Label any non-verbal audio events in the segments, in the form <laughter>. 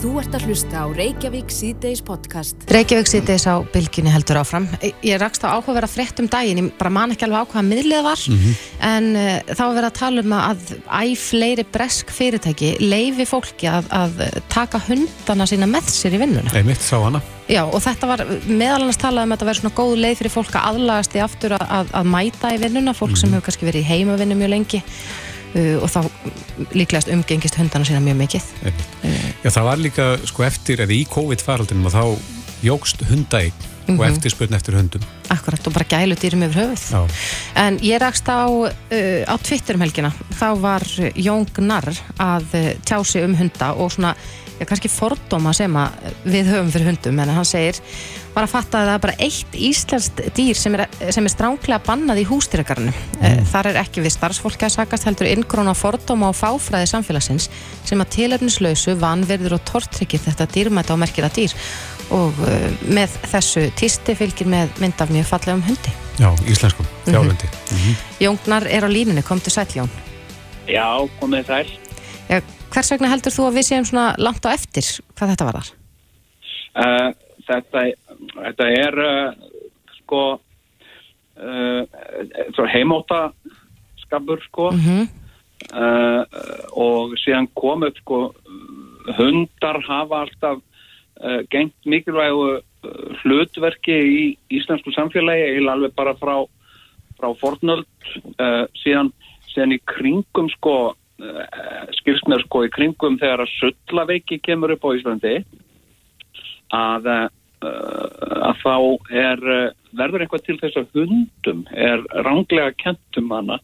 Þú ert að hlusta á Reykjavík síðdeis podcast. Reykjavík síðdeis á bylginni heldur áfram. Ég rakst á áhugaverða frétt um daginn, ég bara man ekki alveg á hvaða miðlið var, mm -hmm. en uh, þá var verið að tala um að æg fleiri bresk fyrirtæki leifi fólki að, að taka hundana sína með sér í vinnuna. Nei, mitt sá hana. Já, og þetta var meðal annars talað um að þetta verið svona góð leið fyrir fólk að aðlagast í aftur að, að, að mæta í vinnuna, fólk mm -hmm. sem hefur kannski verið í heimavinnu mjög lengi og þá líklegast umgengist hundana sína mjög mikið. Uh, Já það var líka sko eftir eða í COVID-faraldinum og þá jógst hundaig mm -hmm. og eftirspötn eftir hundum. Akkurat og bara gælu dýrum yfir höfuð. Já. en ég rakst á uh, á Twitter um helgina. Þá var Jón Gnarr að tjá sig um hunda og svona já, kannski fordóma sem við höfum fyrir hundum en hann segir var að fatta að það er bara eitt íslenskt dýr sem er, sem er stránglega bannað í hústýragarinu. Mm. Eh, þar er ekki við starfsfólki að sakast heldur inngróna fordóma og fáfræði samfélagsins sem að tilöfnislausu, vanverður og tortryggir þetta dýrmæta og merkila dýr og uh, með þessu týsti fylgir með mynd af mjög fallegum hundi. Já, íslenskum, þjálundi. Mm -hmm. Jóngnar er á línunni, kom til sæl Jón. Já, komið sæl. Já, hvers vegna heldur þú að við séum svona langt á eftir hvað þetta var þar? Uh, þetta, þetta er uh, sko uh, heimóta skapur sko mm -hmm. uh, og síðan kom upp sko hundar hafa alltaf gengt mikilvægu hlutverki í íslensku samfélagi eða alveg bara frá, frá fornöld síðan, síðan í kringum sko skilst mér sko í kringum þegar að söllaveiki kemur upp á Íslandi að Eh, að þá er, eh, verður eitthvað til þess að hundum er ránglega kentum hana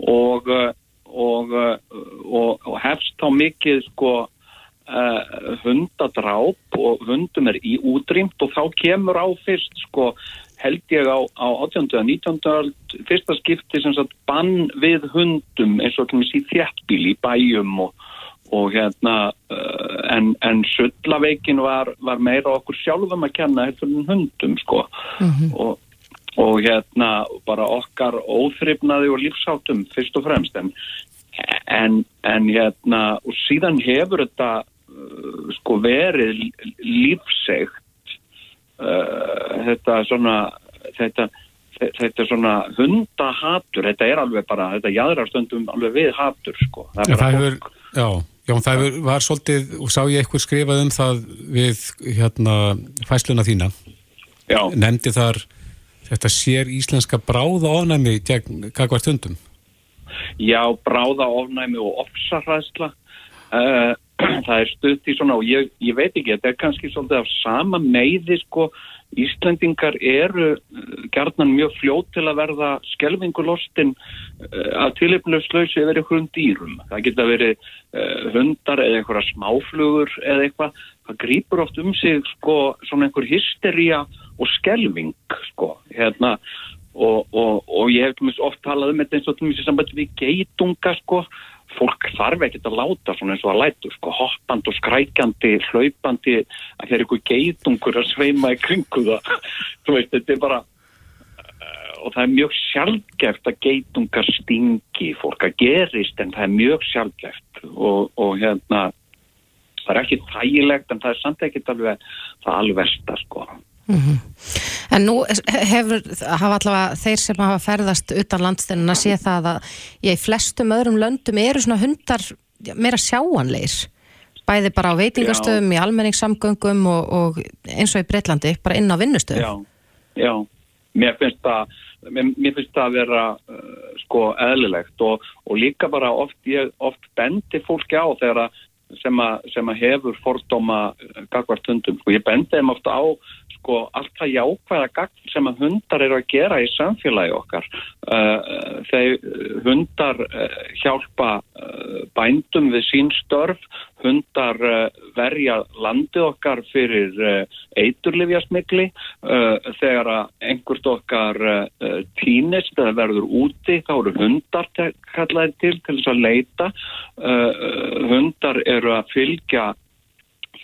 og, eh, og, og, og hefst þá mikið sko uh, hundadráp og hundum er í útrýmt og þá kemur á fyrst sko held ég á, á 18. og 19. fyrsta skipti sem sagt bann við hundum eins og í þjættbíl í bæjum og og hérna uh, en, en söllaveikin var, var meira okkur sjálfum að kenna eftir hundum sko mm -hmm. og, og hérna bara okkar óþryfnaði og lífsáttum fyrst og fremst en, en, en hérna og síðan hefur þetta sko verið lífsegt uh, þetta svona þetta þetta svona hundahatur þetta er alveg bara, þetta jæðrar stundum alveg við hatur sko það, það hefur, já Já, það var svolítið, og sá ég eitthvað skrifað um það við hérna fæsluna þína. Já. Nemndi þar þetta sér íslenska bráða ofnæmi gegn kakvart hundum? Já, bráða ofnæmi og ofsarræðsla. Uh, það er stutt í svona, og ég, ég veit ekki, þetta er kannski svolítið af sama meiði, sko, Íslendingar eru uh, gerðnan mjög fljótt til að verða skelvingulostin uh, að tilipnöfslausi yfir einhverjum dýrum. Það geta verið uh, hundar eða einhverja smáflugur eða eitthvað. Það grýpur oft um sig sko svona einhver hysteria og skelving sko hérna og, og, og ég hef oft talað um þetta eins og til mjög samband við geitunga sko fólk þarf ekkert að láta svona eins og að lætu sko, hoppand og skrækjandi hlaupandi, að það er eitthvað geitungur að sveima í kringu það. <laughs> Veist, þetta er bara uh, og það er mjög sjálfgeft að geitungar stingi fólk að gerist en það er mjög sjálfgeft og, og hérna það er ekki þægilegt en það er samt ekkert alveg það alversta sko Mm -hmm. En nú hefur, hafa allavega þeir sem hafa ferðast utan landstennina sé það að í flestum öðrum löndum eru svona hundar meira sjáanleir bæði bara á veitingastöðum, já. í almenningssamgöngum og, og eins og í Breitlandi bara inn á vinnustöðum. Já, já, mér finnst það mér finnst það að vera uh, sko eðlilegt og, og líka bara oft, ég, oft bendi fólki á þegar að sem að, sem að hefur fordóma gagvart hundum, sko ég bendi þeim ofta á sko allt það jákvæða gagn sem að hundar eru að gera í samfélagi okkar. Uh, þeir hundar uh, hjálpa uh, bændum við sín störf, hundar verja landi okkar fyrir eiturlifjasmikli, þegar að einhvert okkar týnist eða verður úti, þá eru hundar kallaði til til þess að leita. Hundar eru að fylgja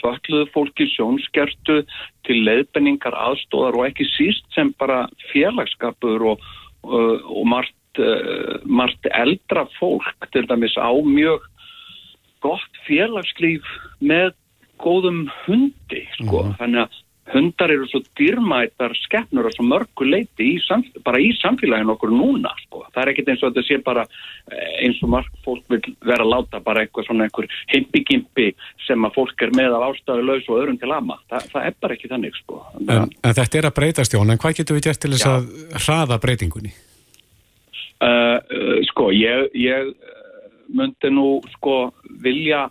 fölluðu fólki sjónskertu til leiðbenningar aðstóðar og ekki síst sem bara félagskapur og, og, og margt, uh, margt eldra fólk til dæmis á mjög gott félagslíf með góðum hundi sko, Mhm. þannig að hundar eru svo dýrmætar skeppnur og svo mörgu leiti bara í samfélaginu okkur núna sko. það er ekkert eins og þetta sé bara eh, eins og marg fólk vil vera að láta bara eitthvað svona einhver himpigimpi sem að fólk er með af ástæðu laus og öðrum til ama, Þa, það er bara ekki þannig sko. En, en þetta er að breytast Jón, en hvað getur við gert til þess að hraða breytingunni? Uh, uh, sko, ég, ég uh, myndi nú sko vilja,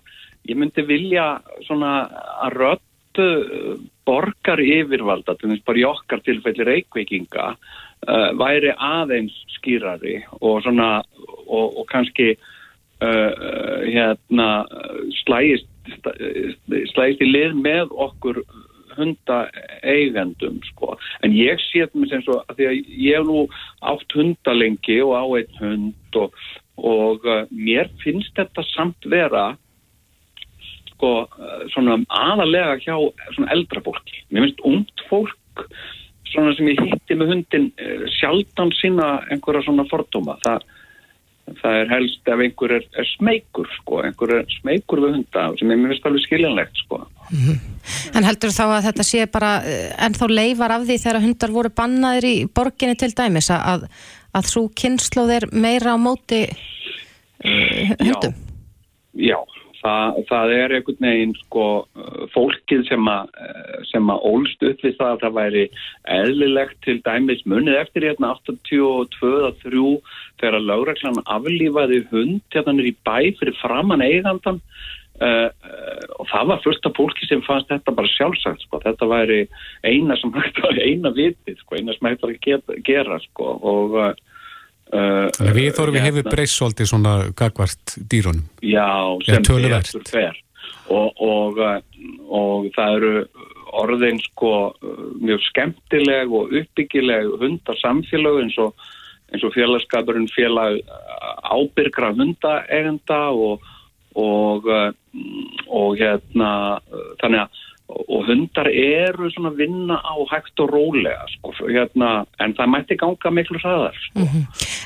ég myndi vilja svona að rödd uh, borgar yfirvalda, til þess bara í okkar tilfelli reykveikinga, uh, væri aðeins skýrari og svona, og, og kannski uh, hérna slægist, slægist í lið með okkur hunda eigendum sko. en ég sé þetta sem svo að því að ég nú átt hunda lengi og á einn hund og, og mér finnst þetta samt vera sko uh, svona aðalega hjá svona eldra fólki. Mér finnst ungt fólk svona sem ég hitti með hundin uh, sjaldan sína einhverja svona fordóma. Það Það er helst ef einhver er, er smeykur, sko, einhver er smeykur við hunda sem ég finnst alveg skiljanlegt, sko. En heldur þá að þetta sé bara eh, ennþá leifar af því þegar hundar voru bannaðir í borginni til dæmis að, að svo kynnslóð er meira á móti hundum? Já, það, það er einhvern veginn sko fólkið sem að, sem að ólst upp við það að það væri eðlilegt til dæmis munið eftir hérna 82-3 þegar lögreglan aflífaði hund hérna í bæ fyrir framann eigandan Uh, uh, og það var af fólki sem fannst þetta bara sjálfsagt sko. þetta væri eina sem hægt var eina vitið, sko. eina sem hægt að gera, sko. og uh, við þorfum við hefur breyst svolítið svona gagvart dýrunum. Já, sem töluvert. betur fer og, og, uh, og það eru orðin sko mjög skemmtileg og uppbyggileg hundasamfélög eins og, og félagskapurinn félag uh, ábyrgra hundaegenda og, og, og hérna þannig að og hundar eru svona að vinna á hægt og rólega sko, hérna, en það mætti ganga miklu hraðar sko.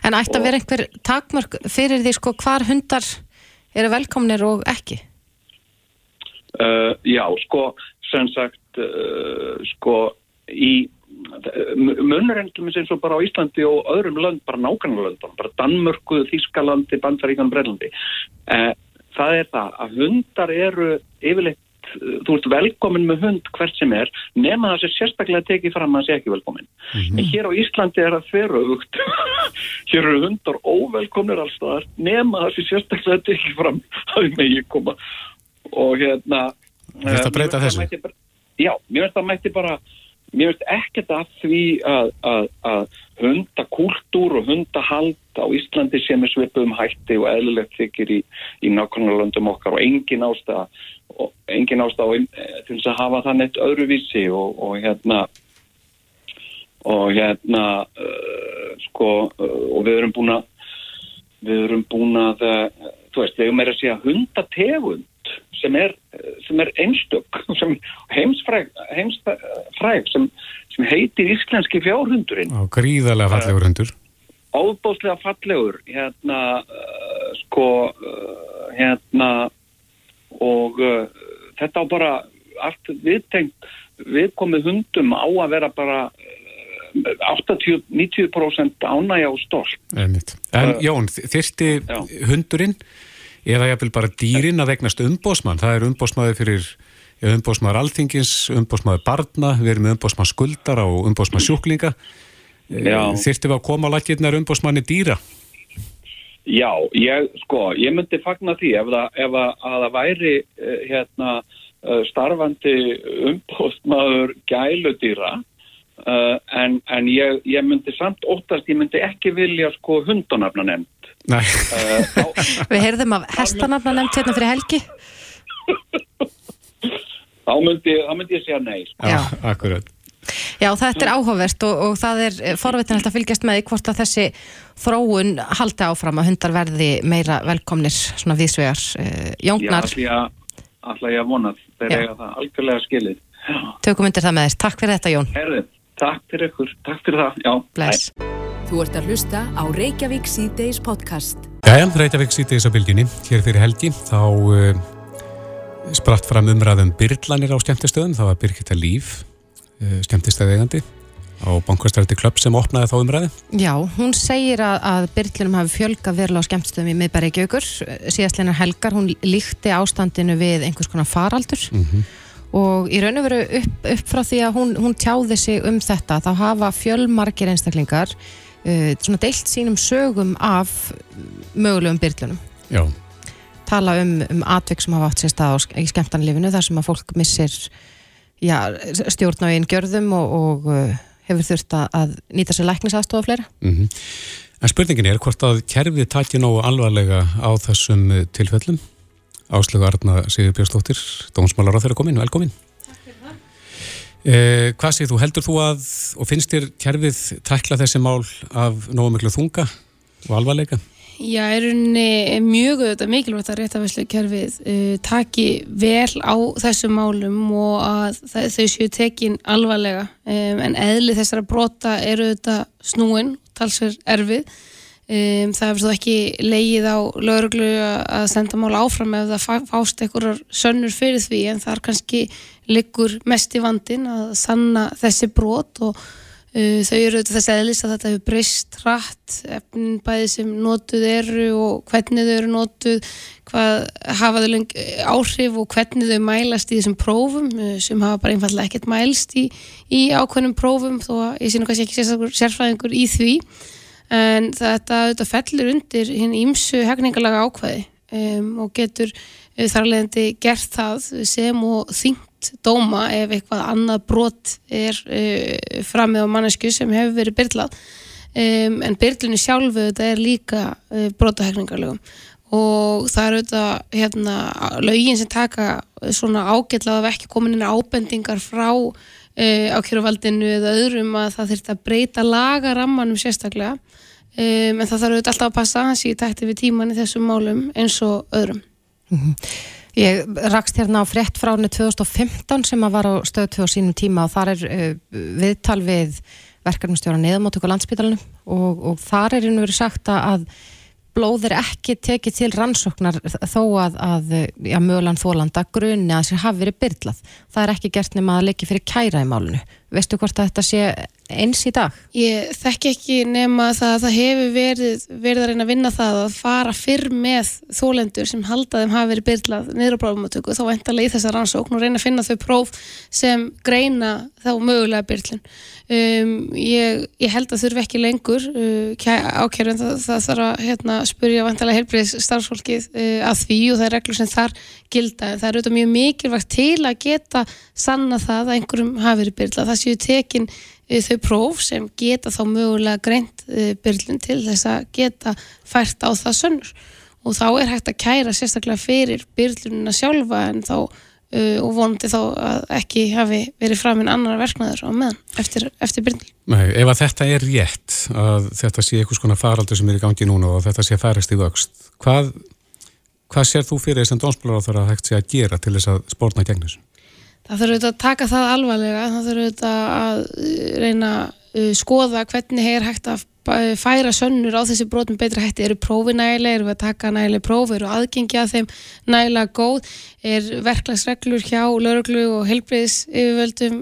En ætti að vera einhver takmörk fyrir því sko hvar hundar eru velkomnir og ekki? Uh, já, sko, sem sagt, uh, sko, í mér sem svo bara á Íslandi og öðrum lönd, bara nákvæmlega löndum, bara Danmörku, Þískalandi, Bandaríkan, Brellandi. Uh, það er það að hundar eru yfirleitt, uh, þú ert velkomin með hund hvert sem er, nema það sem sérstaklega tekið fram að það sé ekki velkomin. En hér á Íslandi er það þverjöfugt. <laughs> hér eru hundar óvelkomnir allstaðar, nema það sem sérstaklega tekið fram að megi koma og hérna Þú ert að eh, breyta þessu? Já, mér finnst það mætti bara mér finnst ekkert að því að, að, að hundakúltúr og hundahald á Íslandi sem er svipuðum hætti og eðlilegt þykir í, í nákvæmlega löndum okkar og engin ástæða engin ástæða eh, til þess að hafa það neitt öðruvísi og, og hérna og hérna uh, sko uh, og við erum búin að við erum búin að uh, þú veist, við erum meira að segja hundategund sem er, sem er einstök sem heimsfræg, heimsfræg sem, sem heitir íslenski fjárhundurinn Á gríðarlega fallegur hundur. ábóðslega fallegur hérna uh, sko uh, hérna og uh, þetta á bara allt viðtengt viðkomið hundum á að vera bara uh, 80-90% ánægja og stolt. En Jón, þyrsti hundurinn eða jafnvel bara dýrin að vegnast umbósmann, það er umbósmaður fyrir umbósmaður alþingins, umbósmaður barna, við erum umbósmaður skuldara og umbósmaður sjúklinga. Já. Þyrsti við að koma á lakirnar umbósmanni dýra? Já, ég, sko, ég myndi fagna því ef það, ef að, að það væri eh, hérna eh, starfandi umbóstmaður gæludýra en, en ég, ég myndi samt óttast, ég myndi ekki vilja sko hundunafna nefnd. Nei, Uh, Við heyrðum af hestanafna nefnt hérna fyrir helgi. þá, myndi, þá myndi ég segja nei. sko. já, Já. akkurat. Já, þetta er áhugavert og, og það er forvitinlega að fylgjast með hvort að þessi þróun haldi áfram að hundar verði meira velkomnir svona viðsvegar. Uh, Já, Jóngnar, ég að, ætla ég að vona þeir Já. eiga það algjörlega skilið. Já, tökum undir það með þess. Takk fyrir þetta Jón. herðu, takk fyrir ykkur, takk fyrir það, já. Bless. Þú ert að hlusta á Reykjavík C-Days podcast. Jæja, Reykjavík þess að bylginni, hér fyrir helgi, þá uh, spratt fram umræðum byrlanir á skemmtistöðun, það var Birgitta Líf, skemmtistöðegandi á bankastrætti klubb sem opnaði þá umræði. Já, hún segir að, að byrlunum hafi fjölga verulega á skemmtistöðum í miðbæri Gjögur, síðastleinar helgar, hún líkti ástandinu við einhvers konar faraldur mm -hmm. og í raun og veru upp, upp frá því að hún, hún tjáði sig um þetta, þá hafa fjölmargir einstaklingar uh, svona deilt sínum sögum af mögulegum byrlunum. Já tala um, um atvik sem hafa átt sér stað í skemmtanlifinu þar sem að fólk missir stjórn á einn gjörðum og, og uh, hefur þurft að nýta sér læknisaðstofa fleira. Mm -hmm. En spurningin er hvort að kerfið tæti nógu alvarlega á þessum uh, tilfellum. Áslögu Arna Sigur Björnstóttir, dómsmálar á þeirra komin, velkomin. Eh, hvað séð þú, heldur þú að, og finnst þér kerfið tækla þessi mál af nógu miklu þunga og alvarleika? Já, er unni mjög auðvitað mikilvægt að réttavæslukerfið uh, taki vel á þessum málum og að það, þau séu tekin alvarlega. Um, en eðli þessara brota eru auðvitað snúin, talsverð erfið um, það hefur þó ekki leigið á lögurglu að senda mál áfram ef það fást einhverjar sönnur fyrir því en það er kannski liggur mest í vandin að sanna þessi brot og Uh, þau eru auðvitað þess aðeins að þetta hefur breyst rætt, efnin bæði sem notuð eru og hvernig þau eru notuð, hvað hafa þau áhrif og hvernig þau mælast í þessum prófum sem hafa bara einfallega ekkert mælst í, í ákveðnum prófum þó að ég sé nú kannski ekki sérfræðingur í því en þetta auðvitað fellur undir hinn ímsu hefningalega ákveði um, og getur uh, þarlegandi gert það sem og þing dæmt dóma ef eitthvað annað brot er uh, framið á mannesku sem hefur verið byrlað um, en byrlunni sjálfu þetta er líka uh, brotahækningarlegum og það eru þetta hérna, lögin sem taka svona ágætlað af ekki komin inn ábendingar frá uh, ákjöruvaldinu eða öðrum að það þurft að breyta lagarammanum sérstaklega um, en það þarf auðvitað alltaf að passa hans í tætti við tíman í þessum málum eins og öðrum mm -hmm. Ég rakst hérna á frétt frá árið 2015 sem að var á stöðu 2 á sínum tíma og þar er uh, viðtal við verkefnumstjóra neðamáttöku landsbytalanum og, og þar er einu verið sagt að blóð er ekki tekið til rannsóknar þó að, að ja, mögulegan þólanda grunni að sér hafi verið byrlað. Það er ekki gert nema að leggja fyrir kæra í málunu. Veistu hvort að þetta sé eins í dag? Ég þekki ekki nema það að það hefur verið, verið að reyna að vinna það að fara fyrr með þólendur sem haldaðum hafi verið byrlað niður á prófumatöku þá endalega í þessa rannsókn og reyna að finna þau próf sem greina þá mögulega byrlun. Um, ég, ég held að þurfi ekki lengur uh, ákjörðan það, það þarf að hérna, spurja vantilega helbriðs starfsfólkið uh, að því og það er reglur sem þar gilda en það er auðvitað mjög mikilvægt til að geta sanna það að einhverjum hafi verið byrlað. Það séu tekin þau próf sem geta þá mögulega greint uh, byrlun til þess að geta fært á það sönnur og þá er hægt að kæra sérstaklega fyrir byrlunina sjálfa en þá uh, og vonandi þá að ekki hafi verið framinn annar verknaður á meðan eftir, eftir byrjum. Nei, ef að þetta er rétt að þetta sé einhvers konar faraldur sem er í gangi núna og þetta sé færist í vöxt, hvað Hvað sér þú fyrir þess að dómsmálar á það að hægt sé að gera til þess að spórna gegn þessu? Það þurfur auðvitað að taka það alvarlega, það þurfur auðvitað að uh, reyna að uh, skoða hvernig er hægt að færa sönnur á þessi brotum betra hætti, eru prófi nægilega, eru við að taka nægilega prófi, eru aðgengja þeim nægilega góð, er verklagsreglur hjá lauruglu og helbriðs yfirvöldum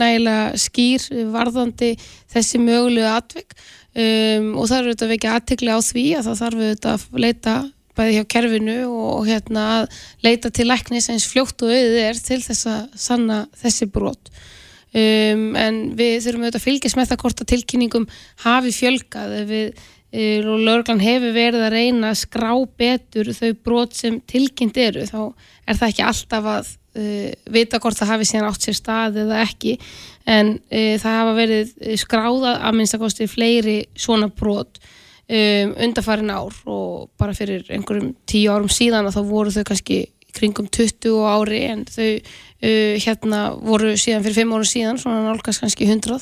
nægilega skýr varðandi þessi mögulegu atvik? Um, og það eru auðvitað ekki aðtegla á því að það þarf auðvitað að leita bæði hjá kerfinu og hérna að leita til læknis eins fljótt og auðið er til þess að sanna þessi brot. Um, en við þurfum auðvitað að fylgjast með það hvort að tilkynningum hafi fjölgað. Við uh, og löglan hefur verið að reyna að skrá betur þau brot sem tilkynnt eru þá er það ekki alltaf að uh, vita hvort það hafi síðan átt sér stað eða ekki. En uh, það hafa verið skráða að minnstakosti fleiri svona brot um, undarfærin ár og bara fyrir einhverjum tíu árum síðan þá voru þau kannski kringum 20 ári en þau uh, hérna voru síðan fyrir 5 árum síðan svona nálgast kannski 100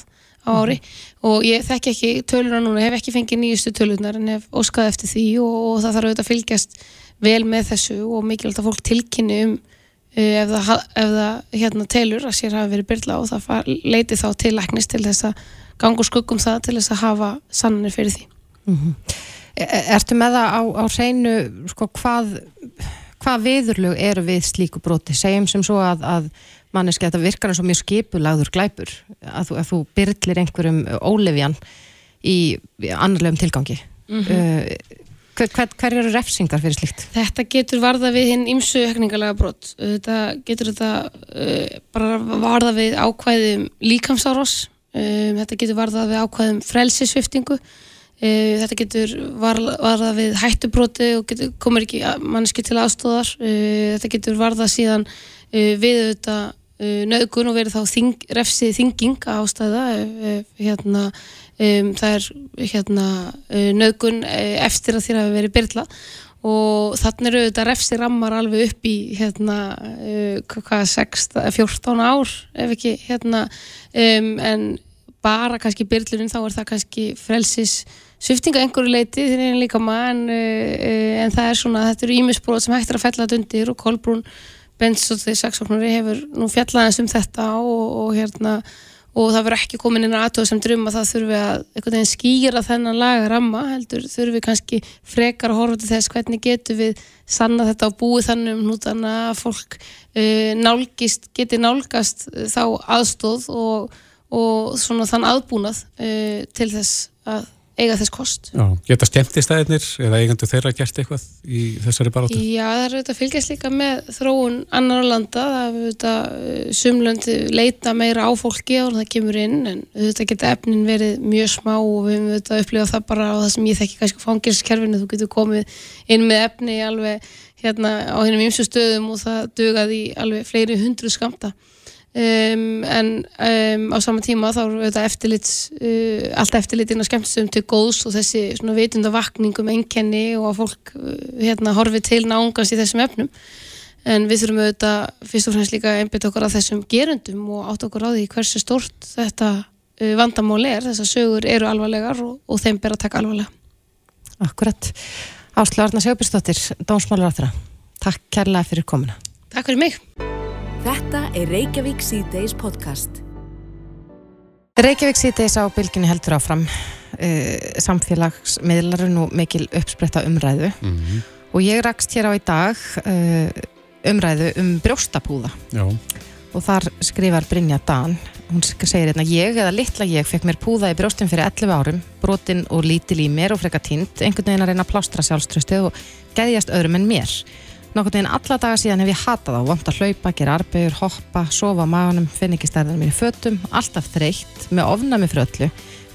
á ári mm. og ég þekki ekki töluna núna, hef ekki fengið nýjustu tölunar en hef óskað eftir því og, og það þarf auðvitað að fylgjast vel með þessu og mikilvægt að fólk tilkynni um uh, ef það, ef það hérna, telur að sér hafi verið byrla og það leiti þá til læknis til þess að gangu skuggum það til þess að hafa sannir fyrir því Mm -hmm. Ertu með það á, á hreinu sko, hvað, hvað viðurlög eru við slíku broti? Segjum sem svo að, að manneski að þetta virkar eins og mjög skipulagður glæpur að þú, að þú byrlir einhverjum ólefjan í, annarlegum tilgangi mm -hmm. hver, hver, hver eru refsingar fyrir slíkt? Þetta getur varða við hinn ímsu hekningalega brot þetta getur þetta uh, bara varða við ákvæðum líkamsáros um, þetta getur varða við ákvæðum frelsisviftingu Uh, þetta getur varða við hættubroti og getur, komur ekki manneski til aðstóðar uh, þetta getur varða síðan uh, við þetta nöðgun og verið þá þing, refsið þinging ástæða hérna, um, það er hérna, nöðgun eftir að þér hafi verið byrla og þannig eru þetta refsið rammar alveg upp í hérna, hvað, 6, 14 ár ef ekki um, en bara kannski byrlunum þá er það kannski frelsis sviftinga einhverju leiti þegar ég er líka maður en, uh, en það er svona, þetta eru ímisbróð sem hægt er að fella þetta undir og Kolbrún þegar saksóknari hefur nú fjallaðins um þetta og, og hérna og það verður ekki komin inn á aðtöðu sem drum að það þurfi að einhvern veginn skýra þennan laga ramma heldur þurfi kannski frekar að horfa til þess hvernig getur við sanna þetta á búið þannig um nútana að fólk uh, nálgist, geti nálgast þá aðstóð og, og svona þann aðbúnað uh, til þess að eiga þess kost. Já, geta skemmtistæðinir eða eigandu þeirra gert eitthvað í þessari baróttu? Já, það er auðvitað fylgjast líka með þróun annar landa, það er auðvitað uh, sumlöndi leita meira á fólki og það kemur inn en auðvitað geta efnin verið mjög smá og við höfum auðvitað upplifað það bara á það sem ég þekki kannski fangilskerfinu, þú getur komið inn með efni alveg hérna á hennum ymsu stöðum og það dugaði alveg fleiri hundru skamta Um, en um, á sama tíma þá eru þetta eftirlit uh, allt eftirlitin að skemmtistum til góðs og þessi svona vitunda vakningum enkenni og að fólk uh, hérna horfi til nángast í þessum efnum. En við þurfum auðvitað fyrst og fremst líka einbit okkur að þessum gerundum og átt okkur á því hversu stort þetta uh, vandamáli er, þessar sögur eru alvarlegar og, og þeim ber að taka alvarlega. Akkurat, Áslu Arna Sjóbjörnsdóttir Dómsmálar áttara, takk kærlega fyrir komuna. Takk fyrir mig Þetta er Reykjavík C-Days podcast. Reykjavík C-Days á bylginni heldur áfram uh, samfélagsmiðlarinn og mikil uppspretta umræðu mm -hmm. og ég rakst hér á í dag uh, umræðu um brjóstapúða Já. og þar skrifar Brynja Dan hún segir hérna ég eða litla ég fekk mér púða í brjóstin fyrir 11 árum brotin og lítil í mér og freka tínt einhvern veginn að reyna að plástra sjálfströstu og geðjast öðrum en mér Nákvæmt veginn alla daga síðan hef ég hatað á vant að hlaupa, gera arbegur, hoppa, sofa á maðunum, finn ekki stærðan mér í fötum, alltaf þreytt, með ofnami fyrir öllu,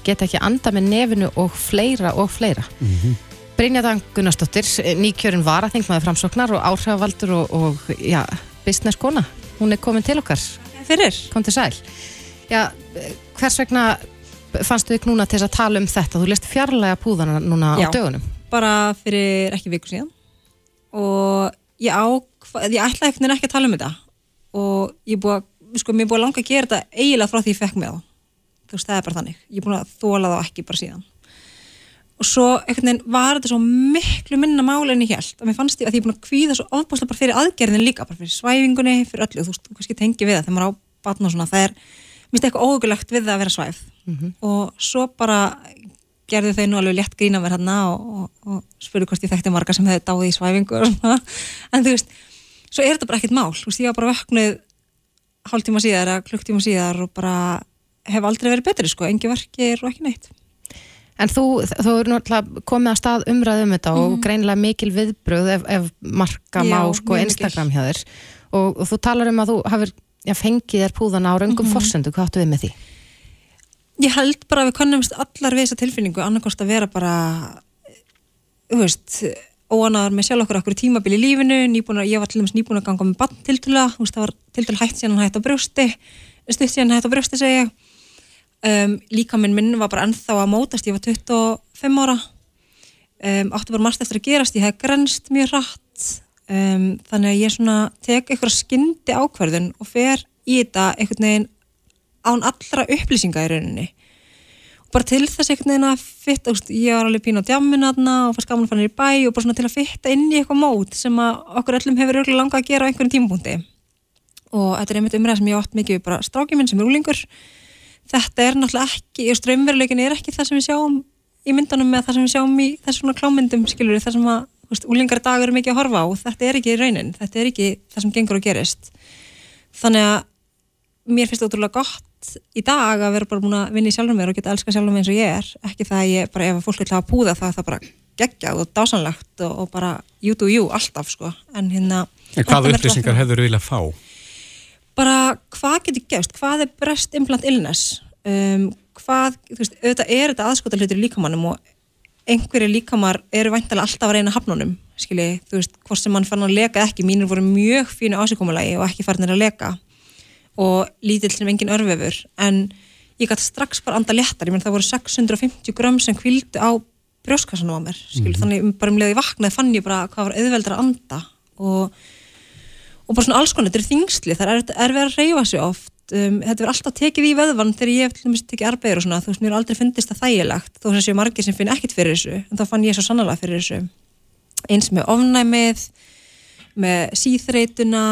geta ekki anda með nefinu og fleira og fleira. Mm -hmm. Brynjaðan Gunnarsdóttir, nýkjörun varaþingmaður framsóknar og áhrifavaldur og, og ja, business kona. Hún er komin til okkar. Fyrir. Kom til sæl. Já, hvers vegna fannstu þig núna til að tala um þetta? Þú lest fjarlæga púðana núna Já, á dögunum. bara fyrir ekki viku síðan og ég á, ég ætlaði ekkert ekki að tala um þetta. Og ég er búið að, sko, mér er búið að langa að gera þetta eiginlega frá því ég fekk með þá. Þú veist, það er bara þannig, ég er búin að þóla þá ekki bara síðan. Og svo, einhvern veginn, var þetta svo miklu minna máli en ég held, að mér fannst ég að ég er búin að kvíða svo ofbúslega bara fyrir aðgerðin líka bara fyrir svæfingunni, fyrir öllu, þú veist, þú kannski tengi við það þegar maður á batna og svona, það er minnst eitthvað óhugulegt við það að vera svæf. Mm -hmm. og svo bara gerði þau nú alveg létt grína mér hérna og, og, og spurði hvort ég þekkti marga sem hefði dáið í svæfingu og svona en þú veist, svo er þetta bara ekkert mál þú veist, ég var bara vöknuð hálf tíma síðar eða klukktíma síðar og bara hef aldrei verið betri sko, engi verkir og ekki neitt En þú, þú eru náttúrulega komið að stað umræðum um þetta mm. og mhm. greinilega mikil viðbröð ef, ef marka má sko Instagram hjá þér og, og þú talar um að þú hafur já, fengið þér púðana á raungum mm. forsendu, hvað áttu við með því? Ég held bara að við kannumst allar við þessa tilfinningu annarkost að vera bara þú veist óanaður með sjálf okkur okkur tímabil í lífinu nýbúna, ég var til dæmis nýbúin að ganga með bann til dæla það var til dæla hægt síðan hægt á brjósti stutt síðan hægt á brjósti segja um, líka minn minn var bara ennþá að mótast, ég var 25 ára. Um, áttu bara margt eftir að gerast ég hef grenst mjög rætt um, þannig að ég svona tek eitthvað skyndi ákverðun og fer í þetta einhvern veginn án allra upplýsinga í rauninni. Og bara til þess einhvern veginn að fitta, ég var alveg pín á djamin aðna og fannst gaman að fanna í bæ og bara svona til að fitta inn í eitthvað mót sem að okkur öllum hefur örgulega langað að gera á einhvern tímpunkti og þetta er einmitt umræð sem ég átt mikið bara strákið minn sem er úlingur þetta er náttúrulega ekki, í strömmveruleikin er ekki það sem við sjáum í myndunum með það sem við sjáum í þessum klámyndum skilur það sem að veist, úlingar dag eru mikið að horfa á. Þetta er ekki raunin, þetta er ekki það sem gengur og gerist. Þannig að mér finnst það ótrúlega gott í dag að vera bara búin að vinna í sjálfum mér og geta elska sjálfum mér eins og ég er. Ekki það að ég bara ef fólk vil hafa púða það er það bara geggjað og dásanlegt og, og bara you do you alltaf sko. En hérna En hvað upplýsingar hefur þú viljað fá? bara hvað getur gefst, hvað er breast implant illness? Um, hvað, þú veist, auðvitað er þetta aðskota hlutir í líkamannum og einhverju líkamar eru væntalega alltaf að reyna hafnunum, skilji, þú veist, hvort sem mann fann að leka ekki, mínir voru mjög fínu ásíkomulagi og ekki farnir að leka og lítill sem engin örfefur en ég gæti strax bara anda léttar, ég menn það voru 650 grömm sem kvildu á brjóskassanum á mér, skilji, þannig bara um leiði vaknaði fann ég bara hvað var auðveldra að anda og og bara svona alls konar, þetta er þingsli, það er erfið að reyfa sig oft. Um, þetta verður alltaf tekið í veðvann þegar ég hef til dæmis tekið arbegur og svona þú veist, mér er aldrei fundist það þægilegt þó þess að séu margir sem finn ekkit fyrir þessu en þá fann ég svo sannlega fyrir þessu. Eins með ofnæmið með síþreituna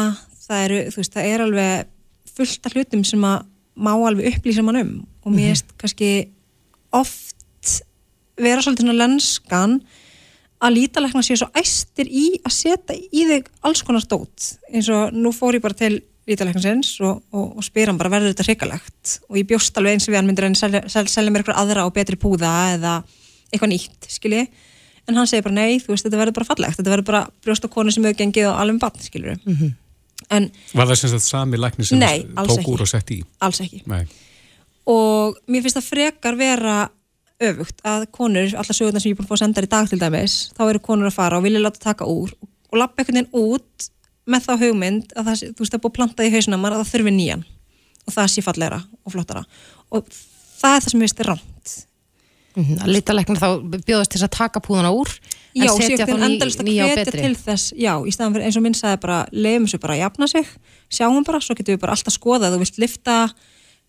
það eru, þú veist, það er alveg fullt af hlutum sem að má alveg upplýsa mann um. Og mér erst kannski oft vera svolítið svona lenskan að lítalækna séu svo æstir í að setja í þig alls konar stót eins og nú fór ég bara til lítalæknarsins og, og, og spyr hann bara verður þetta hrikalegt? Og ég bjóst alveg eins og við hann myndir hann selja, selja, mér eitthvað aðra og betri púða eða eitthvað nýtt, skilji. En hann segir bara nei, þú veist, þetta verður bara fallegt. Þetta verður bara brjóst og konu sem hefur gengið á alveg bann, skiljuru mm -hmm. En Var það sem sagt sami lækni sem Nei, tók ekki. úr og sett í? alls ekki Nei. og mér finnst það frekar vera öfugt að konur, alla sögurnar sem ég er búin að fá að senda þér í dag til dæmis, þá eru konur að fara og vilja láta taka úr og lappa einhvern veginn út með þá hugmynd að það, þú veist, það er búið að planta í hausina maður að það þurfi nýjan og það sé fallegra og flottara og það er það sem mér finnst er rámt Mhm, Að litalæknar þá bjóðast til þess að taka púðana úr en Já, setja séu þá nýja og betri. til þess já, í staðan fyrir eins og minn sagði bara leiðum þessu bara að jafna sig, sjáum bara svo getum við bara alltaf skoðað, þú vilt lifta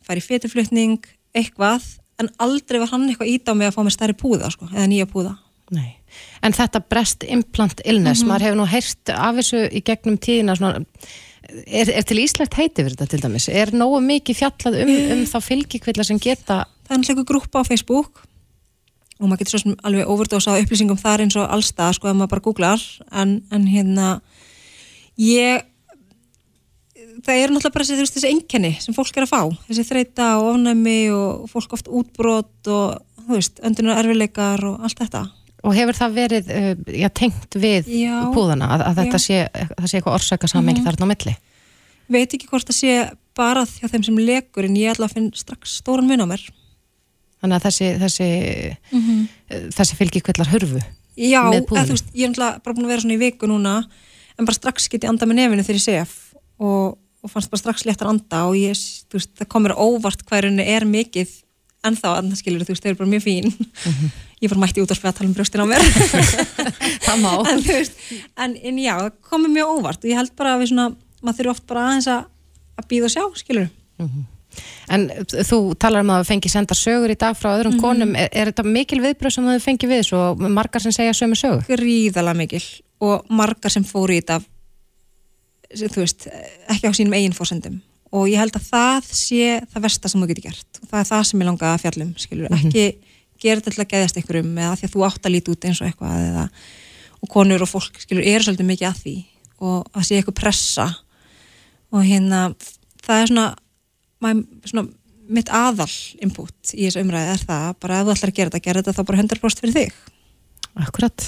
fara í feturflutning, eitthvað en aldrei var hann eitthvað ít á mig að fá mér stærri púða, sko, eða nýja púða Nei. En þetta breast implant illness, maður hefur nú heyrt af þessu í gegnum tíðina svona, er, er til íslegt heiti fyrir þetta til dæmis? Er nógu mikið fjallað um, um þá fylgikvilla sem geta það er náttúrulega grúpa á Facebook og maður getur svo sem alveg overdósa á upplýsingum þar eins og allstað, sko, ef maður bara googlar. En, en hérna ég það eru náttúrulega bara þessi, þessi einkenni sem fólk er að fá, þessi þreita og ofnæmi og fólk oft útbrot og þú veist, öndunar erfileikar og allt þetta. Og hefur það verið uh, já, tengt við Já. púðana að, að þetta sé, það sé eitthvað orsaka samengi þarna á milli? veit ekki hvort það sé bara hjá þeim sem lekur en ég ætla að finna strax stóran mun á mér Þannig að þessi, þessi, mm þessi fylgikvillar hurfu. Já, púðum. þú veist, ég er náttúrulega bara búin að vera svona í viku núna en bara strax get ég anda með nefinu þegar ég sef og, og fannst bara strax léttar anda og ég, þú veist, það komur óvart hvað henni er mikið ennþá andanskilur, þú veist, þau eru bara mjög fín ég var mætti út spila að tala um brjóstin á mér <laughs> Það má. <laughs> en veist, en, en já, það komur mjög óvart og ég held bara að við svona, maður þurfi oft bara aðeins að, að býða og sjá, skilur En þú talar um að það fengi senda sögur í dag frá öðrum konum. Er, er þetta mikil viðbröð sem þau fengi við svo margar sem segja sömu sögu? gríðalega mikil og margar sem fóru í þetta þú veist, ekki á sínum eigin fórsendum og ég held að það sé það versta sem þú getur gert. Og það er það sem ég langa að fjallum, skilur, ekki gera þetta til að geðast einhverjum eða því að þú átt að líti út eins og eitthvað eða, og konur og fólk, skilur, eru svolítið mikið að því. Og að sé eitthvað pressa. Og hérna það er svona, svona mitt aðal input í þessu umræði er það, bara ef þú ætlar að gera þetta, gera þetta þá bara 100% fyrir þig Akkurat.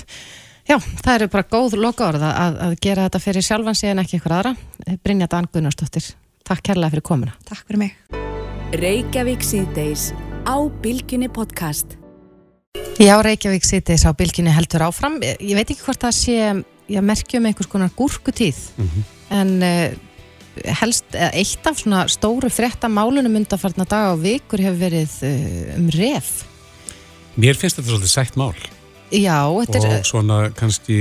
Já, það eru bara góð loka orða að, að gera þetta fyrir sjálfan sig en ekki ykkur aðra. Brynja Dan Gunnarsdóttir, takk kærlega fyrir komuna. Takk fyrir mig Reykjavík síðdeis á Bilginni podcast. Já, Reykjavík sittis á bylginni heldur áfram. Ég veit ekki hvort það sé, ég merkjum einhvers konar gúrkutíð, en uh, helst, eitt af svona stóru frétta málunum undanfarnar dag og vikur hefur verið uh, um ref. Mér finnst þetta svolítið sætt mál. Já, þetta er, og svona kannski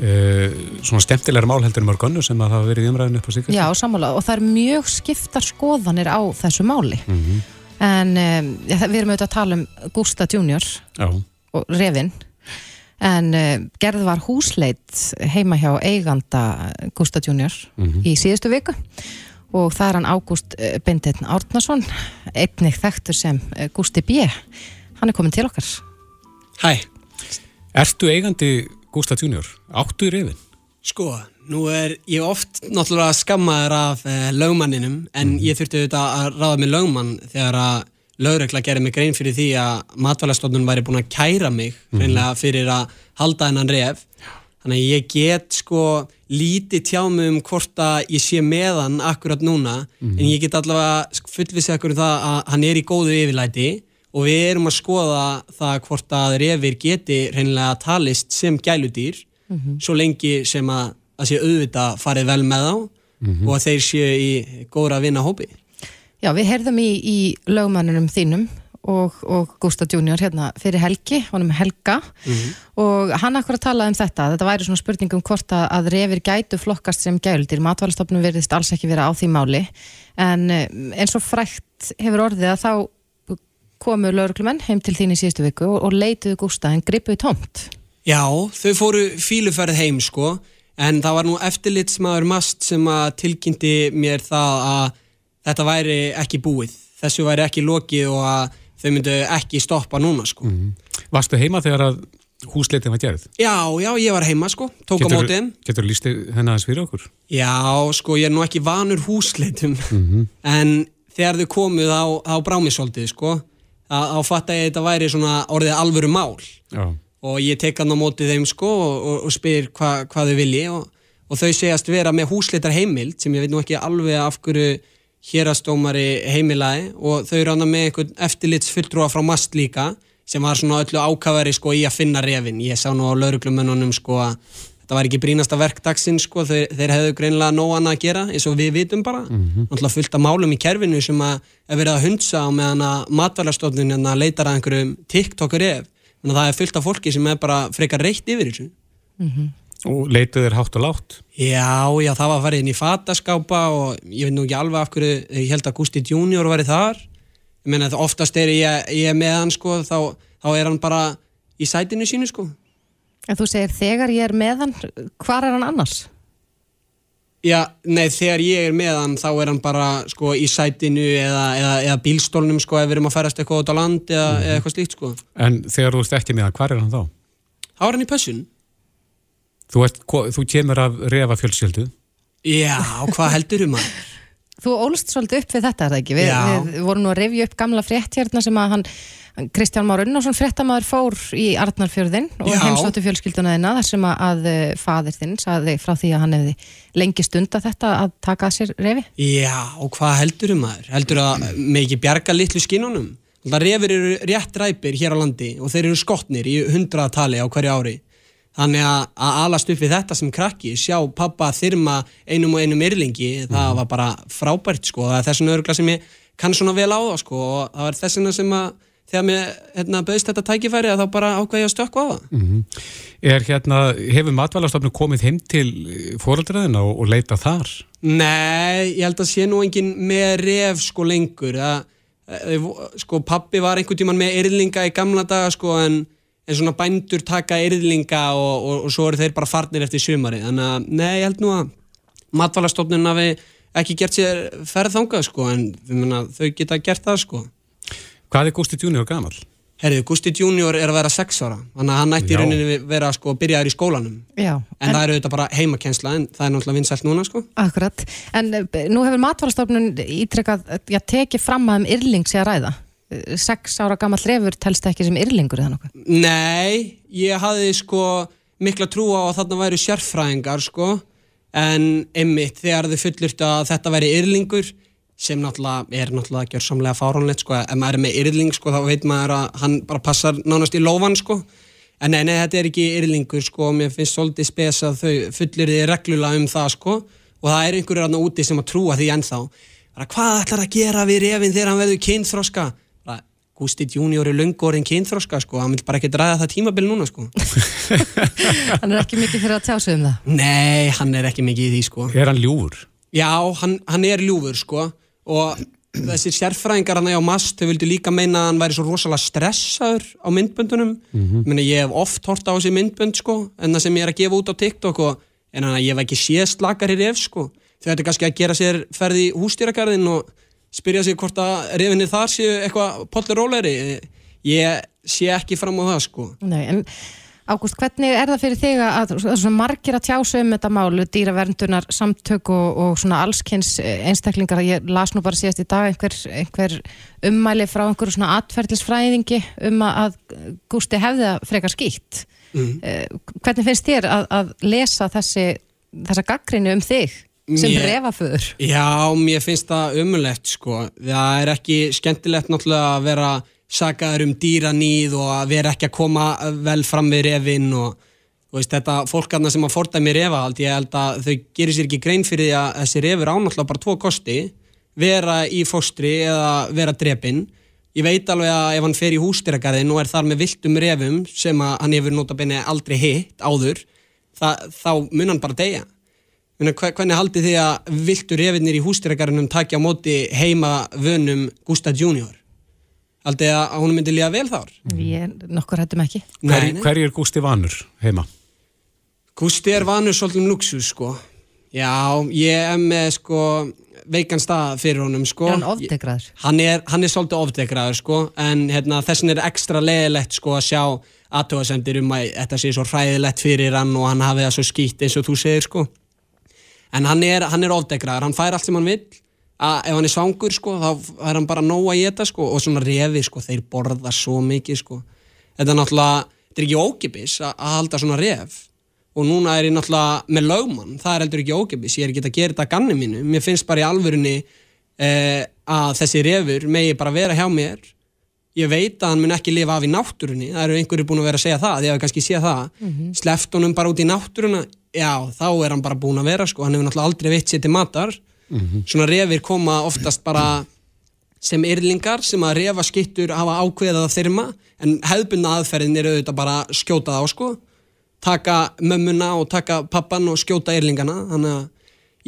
uh, svona skemmtilegar mál heldur um organu sem að hafa verið umræðinu upp á sig já, sammála, og það er mjög skiptar skoðanir á þessu máli. mm En um, það- við erum auðvitað að tala um Gústa Junior Já, og Revin en uh, gerð var húsleit heima hjá eiganda Gústa Junior Mhm. í síðustu viku. Og það er hann Ágúst uh, Bindetn Árnason einnig þekktur sem uh, Gústi B. Hann er komin til okkar. Hæ. Ertu eigandi Gustaf Junior, áttu í reyfin? Sko, nú er ég oft náttúrulega skammaður af eh, lögmanninum en ég þurfti auðvitað að ráða með lögmann þegar að lögregla gerði mig grein fyrir því að matvælastofnun væri búin að kæra mig hreinlega fyrir að halda hennan ref. Þannig að ég get sko lítið tjá mig um hvort að ég sé með hann akkurat núna en ég get allavega fullvisið akkur um það að hann er í góðu yfirlæti og við erum að skoða það hvort að refir geti hreinlega talist sem gæludýr svo lengi sem að það sé auðvitað farið vel með þá og að þeir séu í góðra að vinna hópi Já, við heyrðum í, í lögmanninum þínum og, og Gustaf Junior hérna fyrir Helgi, honum Helga. Og hann akkur að tala um þetta þetta væri svona spurning um hvort að, að refir gætu flokkast sem gældir, matvælastofnum verðist alls ekki vera á því máli. En eh, eins og frækt hefur orðið að þá komu lögreglumenn heim til þín í síðustu viku og, og leituðu Gustaf en gripuðu tómt. Já, þau fóru fíluferð heim sko. En það var nú eftirlitsmaður mast sem að tilkynnti mér það að þetta væri ekki búið þessu væri ekki lokið og að þau myndu ekki stoppa núna sko Varstu heima þegar að húsleitin var gerð? Já, já, ég var heima sko, tók á mótið þeim. Getur þú lísti henni aðeins fyrir okkur? Já, sko, ég er nú ekki vanur húsleitum en þegar þau komuð á, á brámissoldið sko fatta ég að þetta væri svona orðið alvöru mál Já. og ég tek hann á mótið þeim sko og, og, og spyr hva, hvað þau vilji og, og þau segjast vera með húsleitar heimild sem ég veit nú ekki alveg af hverju hérastómari heimilaði og þau eru hann með einhvern eftirlitsfulltrúa frá MAST líka sem var svona öllu ákafari sko í að finna refin ég sá nú á lauruglumennunum sko að þetta var ekki brínasta verkdagsinn sko þeir, þeir hefðu greinilega nóg annað að gera eins og við vitum bara. Náttúrulega fullt af málum í kerfinu sem að er verið að hundsa á meðan að matvælarstofnun hérna leitar að einhverjum TikTokur ef að það er fullt af fólki sem er bara frekar reitt yfir þessu Og leituð þér hátt og látt? Já, já, það var farið inn í fataskápa og ég veit nú ekki alveg af hverju ég held að Gusti Junior væri þar ég meina að oftast er ég, ég með hann sko, þá, þá er hann bara í sætinu sínu sko En þú segir þegar ég er með hann, hvar er hann annars? Já, nei, þegar ég er með hann þá er hann bara sko í sætinu eða, eða, eða bílstólnum sko ef við erum að ferast eitthvað út á land eða, eða eitthvað slíkt sko En þegar þú ert ekki með hann, hvar er hann þá? Þá er hann í pössun Þú, ert, þú kemur af refa fjölskyldu Já, hvað heldur um hann? Þú ólst svolítið upp við þetta, er það ekki? Við, við vorum nú að revja upp gamla frétt hérna sem að hann, hann Kristján Már Unnarsson fréttamaður fór í Arnarfjörðin og heimsóttu fjölskylduna þina þar sem að, að eh, faðir þinn saði frá því að hann hefði lengi stunda þetta að taka að sér refi. Já, og hvað heldur um maður? Heldur að með ekki bjarga litlu skinnunum? Það refir eru rétt ræpir hér á landi og þeir eru skotnir í hundraðatali á hverju ári. Þannig að, að alast upp við þetta sem krakki, sjá pappa þyrma einum og einum yrlingi, það var bara frábært sko. Það er þessum örgla sem ég kann svona vel á það sko og það var þessina sem að þegar mér hérna, bauðst þetta tækifæri að þá bara ákveði að stökka á það. Er hérna, hefur matvælarstofnun komið heim til fóröldraðina og, og leita þar? Nei, ég held að sé nú engin með ref sko lengur að, að, sko pappi var einhvern tíman með yrðlinga í gamla daga sko en, en svona bændur taka yrðlinga og, og, og svo eru þeir bara farnir eftir sumari þannig að nei, ég held nú að matvælarstofnun hafi ekki gert sér ferð þangað sko en myna, þau geta gert það sko. Hvað er Gusti Junior gamal? Herðu, Gusti Junior er að vera 6 ára. Þannig að hann ætti í rauninni vera sko byrjaður í skólanum. Já, en, það er auðvitað bara heimakensla en það er náttúrulega vinsælt núna sko. Akkurat, en eh, nú hefur matvælastofnun ítrekkað, já, tekið fram að um yrling sé að ræða. Sex ára gammal refur telst ekki sem yrlingur eða nokkuð. Nei, ég hafði sko mikla trú á að þarna væru sérfræðingar sko. En einmitt þegar þau fullurtu að þetta væri yrlingur sem náttúrulega er náttúrulega gjörsamlega fáránlegt sko ef maður er með yrling sko þá veit maður að hann bara passar nánast í lófan sko. En nei, nei, þetta er ekki yrlingur sko mér finnst svolítið spes að þau fullir þið reglulega um það sko. Og það er einhverjur aðna úti sem að trúa því ennþá. Hvað ætlar að gera við refin þegar hann verður kynþroska? bara, Gusti Junior er löngu orðin kynþroska sko, hann vil bara ekki ræða það tímabil núna sko <laughs> Hann er ekki mikið fyrir að tjá sig um það. Nei, hann er ekki mikið í því sko Er hann ljúfur? Já, hann, hann er ljúfur sko og þessir sérfræðingar hann á MAST, þau vildu líka meina að hann væri svo rosalega stressaður á myndböndunum mm -hmm. ég hef oft hort á þessi myndbönd sko, en það sem ég er að gefa út á TikTok og, en hann, ég hef ekki séð slakar í ref sko, þau ættu kannski að gera sér ferði í hústýragarðin og spyrja sig hvort að refinni þar séu eitthvað pollur róleri ég sé ekki fram á það sko Nei, en Ágúst, hvernig er það fyrir þig að, að margir að tjása um þetta málu, dýraverndunar, samtök og, og svona allskynns einstaklingar, ég las nú bara síðast í dag einhver, einhver ummæli frá einhverju svona atferðlisfræðingi um að, Gústi hefði það frekar skýtt. Mm. Hvernig finnst þér að, að lesa þessi, þessa gaggrinni um þig sem Mér- brefaföður? Já, mér finnst það umulegt sko. Það er ekki skemmtilegt náttúrulega að vera sagaður um dýranýð og að vera ekki að koma vel fram við refinn og þú veist, þetta fólkarna sem að fordæmi refahald, ég held að þau gerir sér ekki grein fyrir því að þessi refur ánáttúrulega bara tvo kosti, vera í fóstri eða vera drepinn. Ég veit alveg að ef hann fer í hústýragarðin og er þar með viltum refum sem að hann hefur notabenni aldrei hitt áður, það, þá mun hann bara deyja. Hvernig haldið þið að viltu refinnir í hústýragarðinum takja á móti heima vönum Gústa Junior? Haldið þið að hún myndi líða vel þar? Ég nokkur hættum ekki. Hver, hver er Gústi Vanur heima? Gústi er vanur svolítið um luxus, sko. Já, ég er með, sko, veikan stað fyrir honum, sko. Er hann ofdekraður? Ég- Hann er, hann er svolítið ofdekraður, sko, en hérna, þessin er ekstra leðilegt, sko, að sjá aðtöðasendir um að þetta sé svo hræðilegt fyrir hann og hann hafi það svo skýtt eins og þú segir, sko. En hann er, hann er ofdekraður, hann fær allt sem hann vill, að ef hann er svangur, sko, þá er hann bara nóg að geta, sko, og svona refi, sko, þeir borða svo mikið, sko. Þetta er náttúrulega, þetta er ekki ókipis að halda svona ref. Og núna er ég náttúrulega með lögmann, það er heldur ekki ókipis, ég er ekki að gera þetta að ganni mínu, mér finnst bara í alvörunni eh, að þessi refur megi bara vera hjá mér ég veit að hann mun ekki lifa af í náttúrunni. Það eru einhverju búin að vera að segja það, ég hef kannski séð það. Mhm. sleppt honum bara út í náttúruna já, þá er hann bara búin að vera sko, hann hefur náttúrulega aldrei veitt sér til matar. Svona refir koma oftast bara sem yrlingar sem að refa skittur hafa ákveðað að þyrma en hefðbundna aðferðin er auðvitað bara að skjóta það á sko. Taka mömmuna og taka pappan og skjóta yrlingana þannig að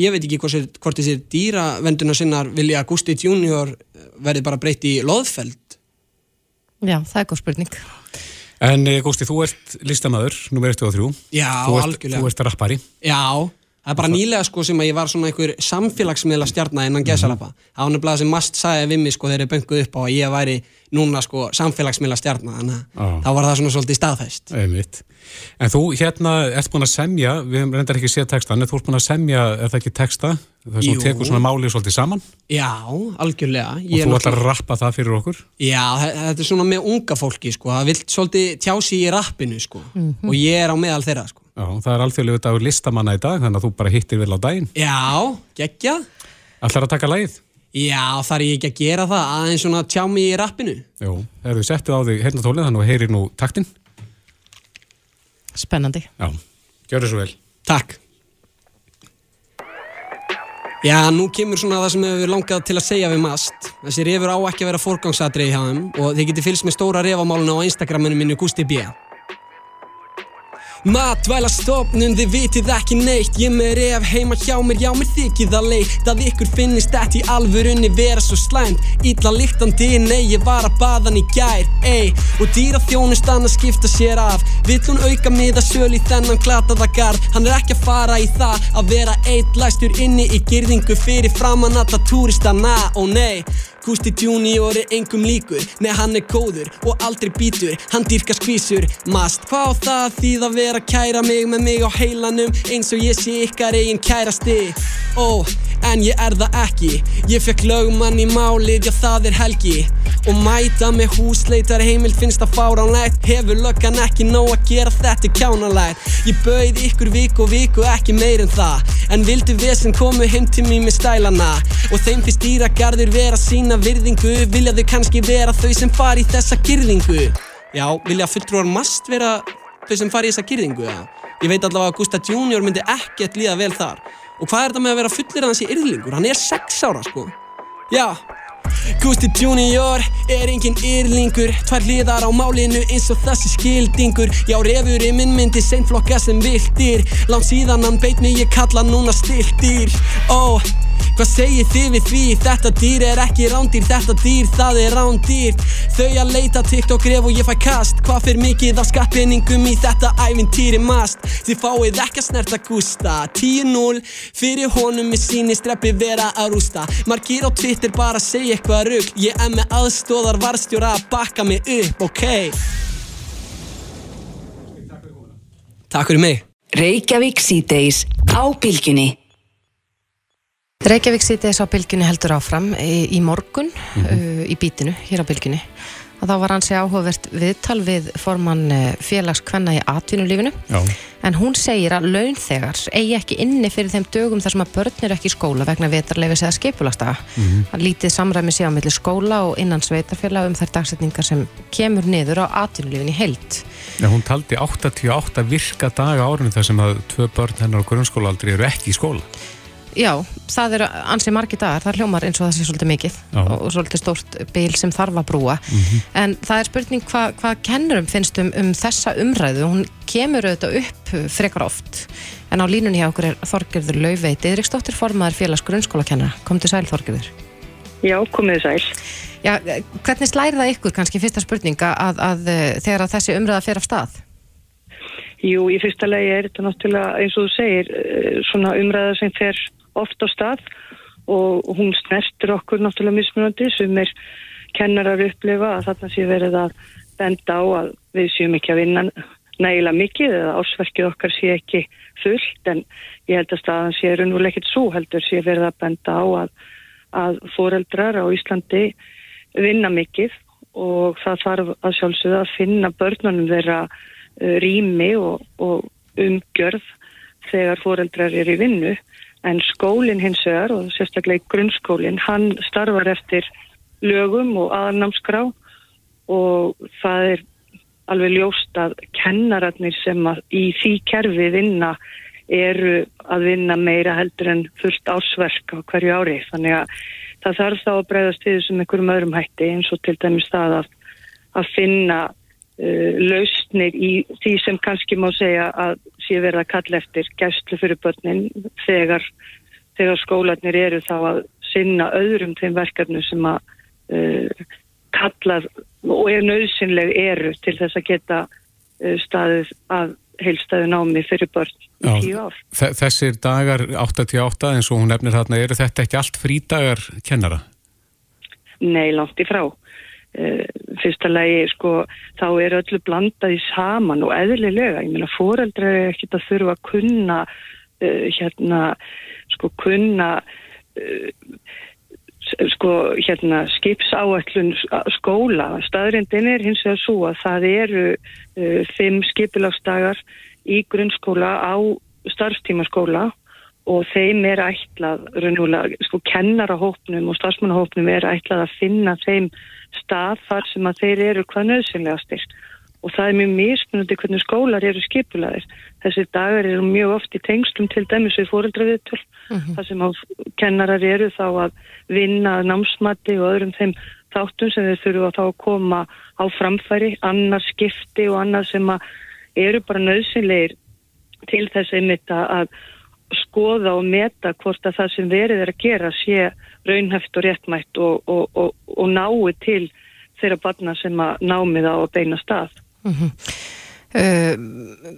ég veit ekki hvort, þessir dýravenduna sinnar vilja að Gusti Junior verði bara breytt í loðfeld Já, það er góð spurning. En eh, Gústi, þú ert listamæður, nummer 1 og 3. Já, þú ert, algjörlega. Þú ert rappari. Já, það er bara nýlega sko sem að ég var svona einhver samfélagsmiðla stjarnar innan gesalapa. Það var nefnilega sem Mast sagði við mig sko þegar ég bönguð upp á að ég væri núna sko samfélagsmiðla stjarnar þannig að þá var það svona svolítið staðfæst. Einmitt. En þú hérna ert búin að semja, við reyndar ekki séð textan, en þú ert búin að semja, er það ekki texta? Það er svona tekur svona málið svolítið saman Já, algjörlega. og Ég er þú ætlar náttúrulega- að rappa það fyrir okkur. Já, þe- þetta er svona með unga fólki sko, það vilt svolítið tjási í rappinu sko og ég er á meðal þeirra sko. Já, það er alþjóðlegu dagur listamanna í dag, þannig að þú bara hittir vel á daginn. Já, geggja. Ætlar að taka lagið? Já, þar ég ekki að gera það, aðeins svona tjá mig í rappinu. Jú, þegar þú settið á þig hérna tólið, þannig að þú heyrir nú taktinn. Spennandi. Já, gjör svo vel. Takk. Já, nú kemur svona það sem hefur langað til að segja við mast. Þessi refur á ekki að vera forgangsadrið hjá þeim og þið getið fylgst með stóra refamáluna á Instagraminu minni Gusti B. Matvæla stopnum, þið vitið ekki neitt. Ég með ref heima hjá mér, já mér þykir það leitt Að ykkur finnist þetta í alvörunni vera svo slæmt. Ítla líktandi, nei ég var að baðan í gær Ey, og dýra þjónustan að skipta sér af. Vill hún auka miða söl í þennan glataða garð? Hann er ekki að fara í það að vera eitt læstur inni í gyrðingu Fyrir framan alla túristana, ó nei Gusti Junior er engum líkur. Nei hann er góður og aldrei býtur Hann dýrka skvísur Mast hvað á það að þýð að vera að kæra mig Með mig á heilanum eins og ég sé ykkar eigin kærasti? Ó, en ég er það ekki. Ég fekk lögmann í málið, já það er helgi. Og mæta með húsleitar heimild finnst það fáránlegt. Hefur löggan ekki nóg að gera þetta kjánalegt. Ég bauð ykkur viku og viku ekki meir en það. En vildu vesen komu heim til mér með stælana. Og þeim finnst dýragarður vera sína virðingu Vilja þau kannski vera þau sem fari í þessa girðingu? Já, vilja fulltrúar mast vera þau sem fari í þessa girðingu ja? Ég veit allavega að Gustaf Junior myndi ekkert líða vel þar. Og hvað er þetta með að vera fullir hans í yrðlingur? Hann er sex ára sko. Já, Gusti Junior er engin yrlingur Tvær hliðar á málinu eins og þessi skildingur. Já, refurinn minn myndi seint flokka sem viltir Langt síðan hann beit mig, ég kalla núna stiltir. Ó, hvað segið þið við því? Þetta dýr er ekki rándýr, þetta dýr það er rándýr. Þau að leita TikTok gref og ég fæ kast. Hvað fyrir mikið af skattpenningum í þetta ævintýri mast? Þið fáið ekki að snerta Gústa. 10-0 fyrir honum með síni streppi vera að rústa. Margir á Twitter bara segja eitthvað rugg Ég er með aðstóðar varstjóra að bakka mig upp, ok? Takk fyrir mig. Reykjavík síðdeis á bylgjunni. Reykjavík síðdeis á bylgjunni heldur áfram í, í morgun uh, í bítinu hér á bylgjunni. Og þá var hans í áhugavert viðtal við formann uh, félagskvenna í atvinnulífinu. Já, en hún segir að launþegar eigi ekki inni fyrir þeim dögum þar sem að börn eru ekki í skóla vegna vetarleifis eða skipulastaga Mhm. að lítið samræmi sé á milli skóla og innan sveitarfélag um þær dagsetningar sem kemur niður á atvinnulífinu í heild. Já, hún taldi 88 virka daga árinu þar sem að tvö börn hennar á grunnskólaaldri eru ekki í skóla. Já, það eru ansið margi dagar, það hljómar eins og það sé svolítið mikið Já. Og svolítið stórt bil sem þarf að brúa en það er spurning hvað hva kennurum finnst um, um þessa umræðu hún kemur auðvitað upp frekar oft en á línunni hjá okkur er Þorgerður Laufveit Yðriksdóttir formaður félags grunnskólakennara kom til sæl Þorgerður Já, komið sæl. Já, hvernig slæri það ykkur kannski fyrsta spurninga að, að, að þegar að þessi umræða fer af stað? Jú, í fyrsta lagi er þetta náttúrulega, eins og þú segir, eh, svona umræða sem fer oft á stað og hún snertur okkur náttúrulega mismunandi. Sem er kennarar upplifa að þarna sé verið að benda á að við séum ekki að vinna nægilega mikið eða ásverkið okkar sé ekki fullt en ég held að staðan sé raunverulega ekkert svo heldur sé verið að benda á að, að foreldrar á Íslandi vinna mikið og það þarf að sjálfsögða að finna börnunum þeirra uh, rými og, og umgjörð þegar foreldrar eru í vinnu en skólinn hins vegar og sérstaklega grunnskólinn, hann starfar eftir lögum og aðalnámskrá og það er alveg ljóst að kennararnir sem að í því kerfi vinna eru að vinna meira heldur en fullt ásverk á hverju ári. Þannig að það þarf þá að breyðast við sem einhverjum öðrum hætti eins og til dæmis það að, að finna uh, lausnir í því sem kannski má segja að sé verið að kalla eftir gæslu fyrir börnin þegar, þegar skólanir eru þá að sinna öðrum þeim verkefnu sem að uh, kallar og er nöðsynleg eru til þess að geta uh, staðið að heilstæðu námi fyrir börn í tíu ár. Þe- Þessir dagar 88 eins og hún nefnir þarna, eru þetta ekki allt frídagar kennara? Nei, langt í frá. Uh, fyrsta lagi, sko, þá er öllu blandaði saman og eðlilega. Ég meina, foreldrar er ekkit að þurfa að kunna, uh, hérna, sko, kunna, uh, sko, hérna, skipsáætlun s- skóla. Staðrindin er hins vegar svo að það eru uh, fimm skipilagsdagar í grunnskóla á starfstímaskóla og þeim er ætlað sko kennarahópnum og starfsmannahópnum er ætlað að finna þeim stað þar sem að þeir eru hvað nöðsynlegastir og það er mjög mismunandi hvernig skólar eru skipulaðir. Þessir dagar eru mjög oft í tengslum til dæmis við fóreldraviðtöl þar sem kennarar eru þá að vinna að námsmati og öðrum þeim þáttum sem þeir þurfa þá að koma á framfæri, annar skipti og annað sem að eru bara nöðsynlegir til þess einmitt að skoða og meta hvort að það sem verið er að gera sé raunhæft og réttmætt og, og, og, og nái til þeirra barna sem að námið á að beina stað. Uh,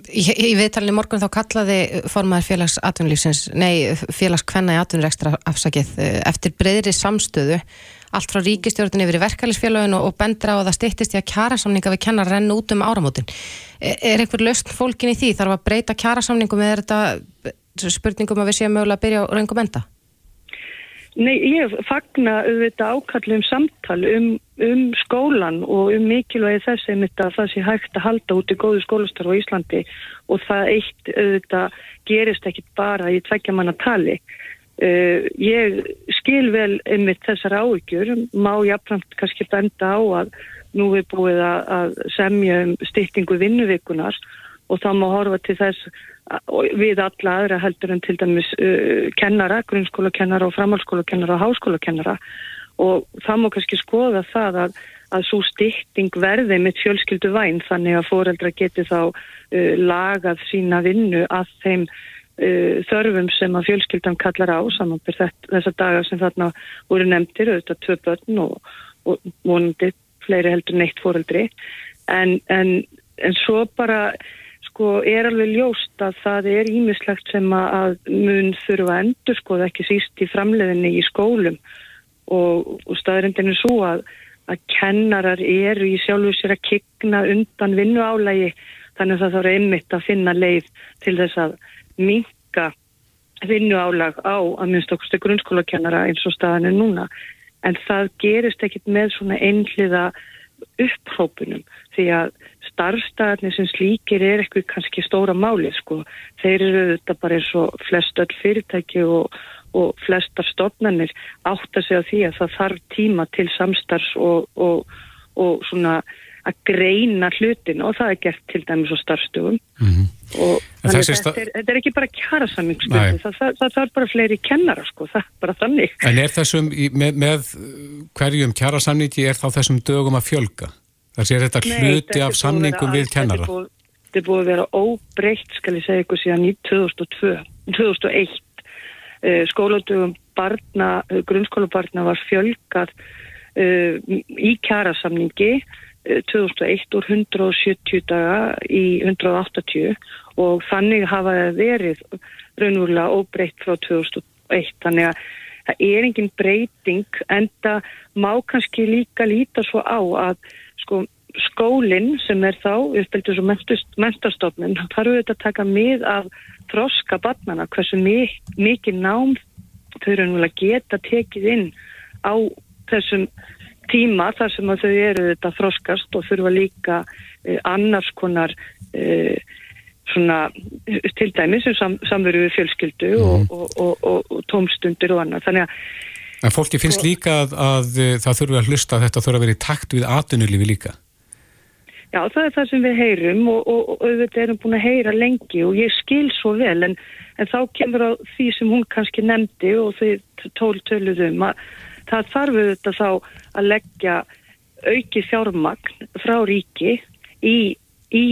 í, í viðtalinu morgun þá kallaði formaður félags atvinnulífsins, nei félags kvenna í atvinnurekstra afsakið uh, eftir breyðri samstöðu. Allt frá ríkistjórnin yfir í verkefælisfélagin og, bendur á að það styttist í að kjærasamninga við kennar renna út um áramótin. Er, er einhver löst fólkin í því? Þarf að breyta kjærasamningum eða er þetta spurningum að við séum mögulega að byrja á raungum enda? Nei, ég fagna auðvitað ákallum samtal um, um skólan og um mikilvægi þess einmitt að það sé hægt að halda út í góðu skólastarf á Íslandi og það eitt auðvitað gerist ekkit bara í tveggja manna tali. Uh, ég skil vel einmitt þessar áhyggjur, má jafnframt kannski benda á að nú er búið að, að semja um styrtingu vinnuvikunar og þá má horfa til þess við alla aðra heldur en til dæmis uh, kennara, grunnskólakennara og framhalskólakennara og háskólakennara. Og það má kannski skoða það að, að svo styrting verði með fjölskyldu væn þannig að foreldra geti þá uh, lagað sína vinnu að þeim uh, þörfum sem að fjölskyldan kallar á samanbyrð þessar dagar sem þarna voru nefndir, auðvitað tvö börn og, og vonandi fleiri heldur neitt foreldri. En, en, en svo bara sko er alveg ljóst að það er ímislegt sem að mun þurfa að endur sko ekki síst í framleiðinni í skólum. Og, og staðrindin er svo að, að kennarar eru í sjálfu sér að kikna undan vinnuálægi þannig að það þarf einmitt að finna leið til þess að minka vinnuálag á að minnst okkurstu grunnskólakennara eins og staðan er núna. En það gerist ekkit með svona einhliða upphrópunum. Því að starfstæðarnir sem slíkir er eitthvað kannski stóra máli sko. Þeir eru þetta bara eins og flest öll fyrirtæki og, og flestar stofnarnir átt að segja því að það þarf tíma til samstarfs og, og, og svona að greina hlutin og það er gert til dæmis á starfstöfum mm -hmm. og þannig að þetta, er, þetta er ekki bara kjara sammingsmyndi, það, það, það þarf bara fleiri kennara sko, það er bara þannig En er þessum, með, með hverjum kjara samningi er þá þessum dögum að fjölga? Það sé þetta hluti Nei, af samningum við kennara? Þetta er búið að vera óbreytt, skal ég segja ykkur, síðan í 2002 2001 uh, skóladögum barna, uh, grunnskólabarna var fjölgað uh, í kjara samningi 2001 úr 170 daga í 180 og þannig hafa það verið raunverulega óbreytt frá 2001 þannig að það er engin breyting en það má kannski líka líta svo á að sko, skólinn sem er þá uppbyldur svo mentastofnun þarf auðvitað að taka mið af þroska barnana hversu mikið nám þau raunverulega geta tekið inn á þessum tíma þar sem að þau eru þetta þroskast og þurfa líka eh, annars konar eh, svona til dæmis sem sam, samveru við fjölskyldu mm. og, og, og, og tómstundir og annað þannig að En fólki finnst líka að, að eh, það þurfa að hlusta að þetta þurfa að vera í takt við atunulífi líka. Já það er það sem við heyrum og auðvitað erum búin að heyra lengi og ég skil svo vel en, en þá kemur á því sem hún kannski nefndi og þau tól töluðum að það þarf auðvitað þá að leggja auki fjármagn frá ríki í, í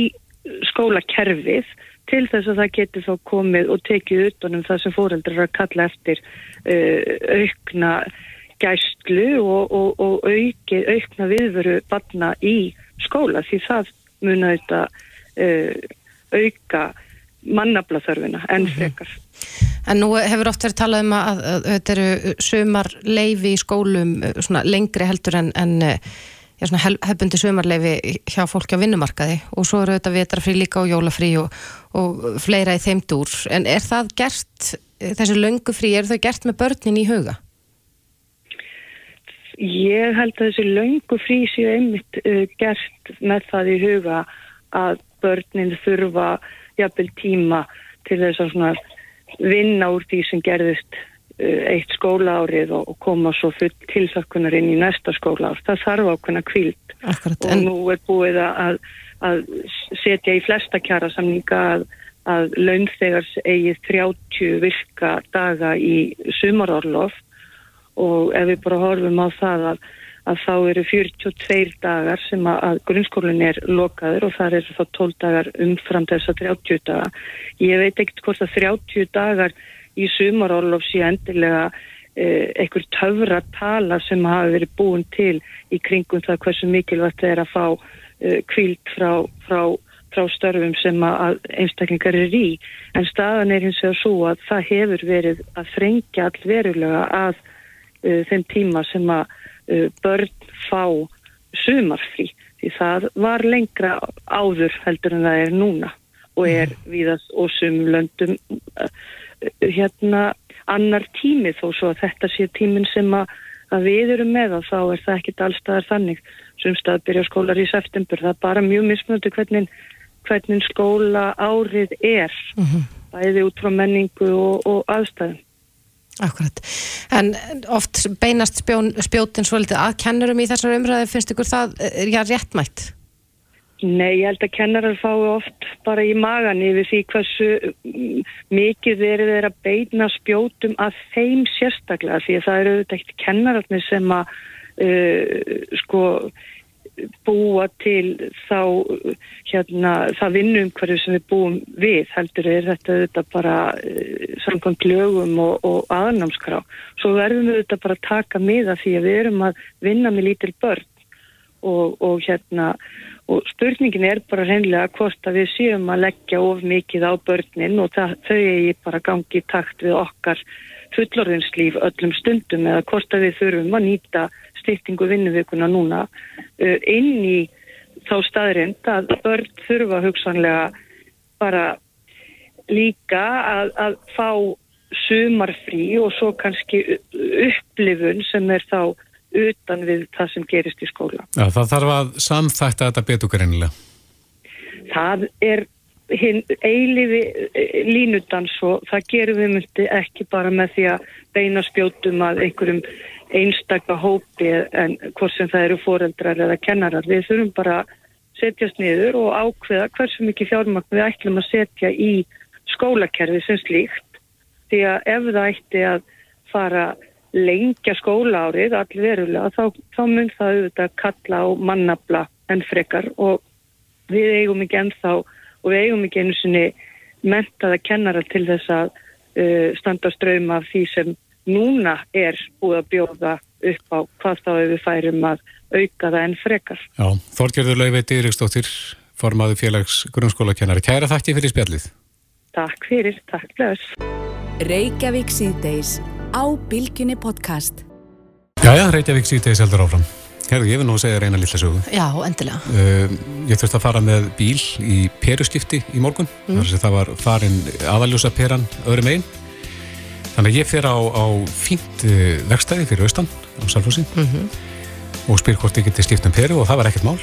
skólakerfið til þess að það getur þá komið og tekið utanum það sem fóreldrar er að kalla eftir uh, aukna gæstlu og, og, og auki, aukna viðveru barna í skóla því það muna þetta uh, auka mannablaþörfina enn mhm. frekar. Mm -hmm. En nú hefur oft verið talað um að þetta eru sömarleifi í skólum svona lengri heldur en, en já, hefbundi sömarleifi hjá fólki á vinnumarkaði og svo eru þetta vetrafrí líka og jólafrí og, og fleira í þeim dúr. En er það gert, þessi löngufrí, er það gert með börnin í huga? Ég held að þessi löngufrí séu einmitt uh, gert með það í huga að börnin þurfa jafnvel tíma til þess að svona vinna úr því sem gerðist eitt skólaárið og koma svo full tilsakkunar inn í næsta skólaár. Það þarf ákveðna kvild og en... nú er búið að, að setja í flesta kjara samninga að, að launþegars eigið 30 virka daga í sumarorlof og ef við bara horfum á það að að þá eru 42 dagar sem að grunnskólinn er lokaður og það eru þá 12 dagar umfram þess að 30 daga. Ég veit ekkert hvort að 30 dagar í sumarorlof sé endilega eh, einhver töfra tala sem hafi verið búin til í kringum það hversu mikilvægt það er að fá eh, kvíld frá, frá, frá störfum sem að einstaklingar er í. En staðan er hins vegar svo að það hefur verið að frengja allverulega að eh, þeim tíma sem að Uh, börn fá sumarfrí því það var lengra áður heldur en það er núna og er mm. viðast og sumlöndum uh, hérna annar tími þó svo að þetta sé tímin sem að, að við erum með og þá er það ekkit allstaðar þannig. Sumstað byrja skólar í september. Það er bara mjög mismunandi hvernig, hvernig skóla árið er mm -hmm. bæði út frá menningu og, og aðstæðum. Akkurat, en oft beinast spjón, spjótin svolítið að kennurum í þessar umræði, finnst ykkur það er já réttmætt? Nei, ég held að kennarar fái oft bara í magan yfir því hversu mikið þeir eru að beina spjótum að þeim sérstaklega því að það eru auðvitað ekkert kennararnir sem að uh, sko búa til þá hérna, það vinnum hverju sem við búum við heldur er þetta, þetta bara uh, samkvæmt lögum og, og aðnámskrá. Svo verðum við þetta bara að taka miða því að við erum að vinna með lítil börn og, og hérna og spurningin er bara reynlega hvort að við séum að leggja of mikið á börnin og það, þau er bara gangi í takt við okkar fullorðinslíf öllum stundum eða hvort að við þurfum að nýta styrtingu vinnuvikuna núna uh, inn í þá staðrind að börn þurfa hugsanlega bara líka að, að fá sumarfrí og svo kannski upplifun sem er þá utan við það sem gerist í skóla. Já, það þarf að samþætta þetta betur greinilega. Það er hinn eilifi eh, línudans og það gerum við myndi ekki bara með því að beina spjótum að einhverjum einstakka hópi en hvort sem það eru foreldrar eða kennarar. Við þurfum bara að setjast niður og ákveða hversu mikið fjármagn við ætlum að setja í skólakerfi sem slíkt því að ef það ætti að fara lengja skólaárið allverulega þá, þá mun það auðvitað kalla á mannabla en frekar og við eigum ekki ennþá og við eigum ekki einu sinni mentaða kennara til þess að uh, standa ströym af því sem núna er búið að bjóða upp á hvað þá við færum að auka það enn frekar. Já, Þorgerður Lauvei Dýriksdóttir, formaðu félags grunnskólakennari. Kæra þakki fyrir spjallið. Takk fyrir, takk blöðs. Á Bilginni podcast. Jæja, Reykjavík síðdeis heldur áfram. Herðu, ég vil nú segja reyna lilla sögu. Já, endilega. Uh, ég þurfti að fara með bíl í peruskipti í morgun. Mm. Þar sem það var farin aðaljósa peran öðrum einn. Þannig að ég fer á, á fínt uh, vegstæði fyrir austan á Salfossi Mm -hmm. og spyr hvort ég geti skipt um peru og það var ekkert mál.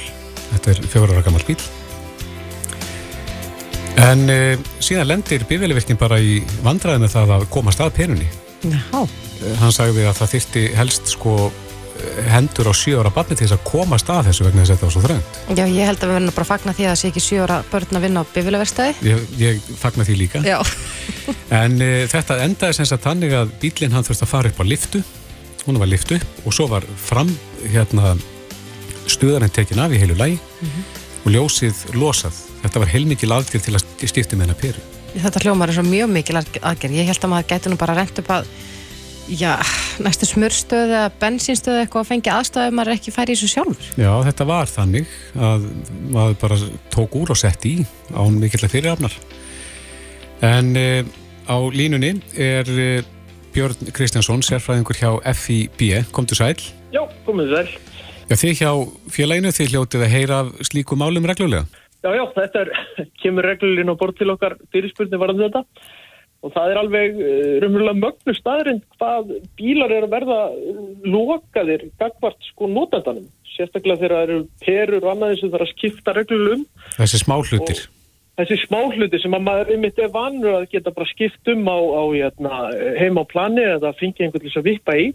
Þetta er fjórar ára gammal bíl. En uh, síðan lendir bifjöluvirkinn bara í vandræði með það að komast að perunni. Já. Hann sagði að það þyrti helst sko hendur á sjö ára barni til þess að komast að þessu vegna þess að þetta var svo þröngt. Já, ég held að við verðum bara að fagna því að það sé ekki sjö ára börn að vinna á bifilverstaði. Ég, ég fagna því líka. Já. <laughs> En uh, þetta endaði sem sagt þannig að bílinn hann þurfti að fara upp á liftu, hún var liftu upp og svo var fram hérna stuðarinn tekin af í heilu lægi og ljósið losað. Þetta var heilmikil aðgjörð til að stifta með hennar peru. Þetta hljómar er svo mjög mikil aðgerð. Ég held að maður gæti nú bara rent upp að já, næstu smörstöð eða bensínstöð eitthvað að fengi aðstæðu maður ekki færi í þessu sjálfur. Já, þetta var þannig að maður bara tók úr og sett í án mikillega fyrirafnar. En uh, á línunni er uh, Björn Kristjánsson, sérfræðingur hjá FIB. Komdu sæl. Já, komið sæl. Já, þið hjá félaginu, þið hljótið að heyra af slíku málum reglulega? Já, já, þetta er, <laughs> kemur reglulinn á bort til okkar fyrirspurni varðan þetta. Og það er alveg uh, raunverulega mögnu staðurinn hvað bílar er að verða uh, lokaðir gagvart sko notandanum sérstaklega þegar það eru perur og annað eins og það er að skipta reglulum Þessi smá hlutir. þessi smá hluti sem að maður einmitt er vanur að geta bara skipt um á, á hérna, heima á plani eða fengi einhvern til að vippa í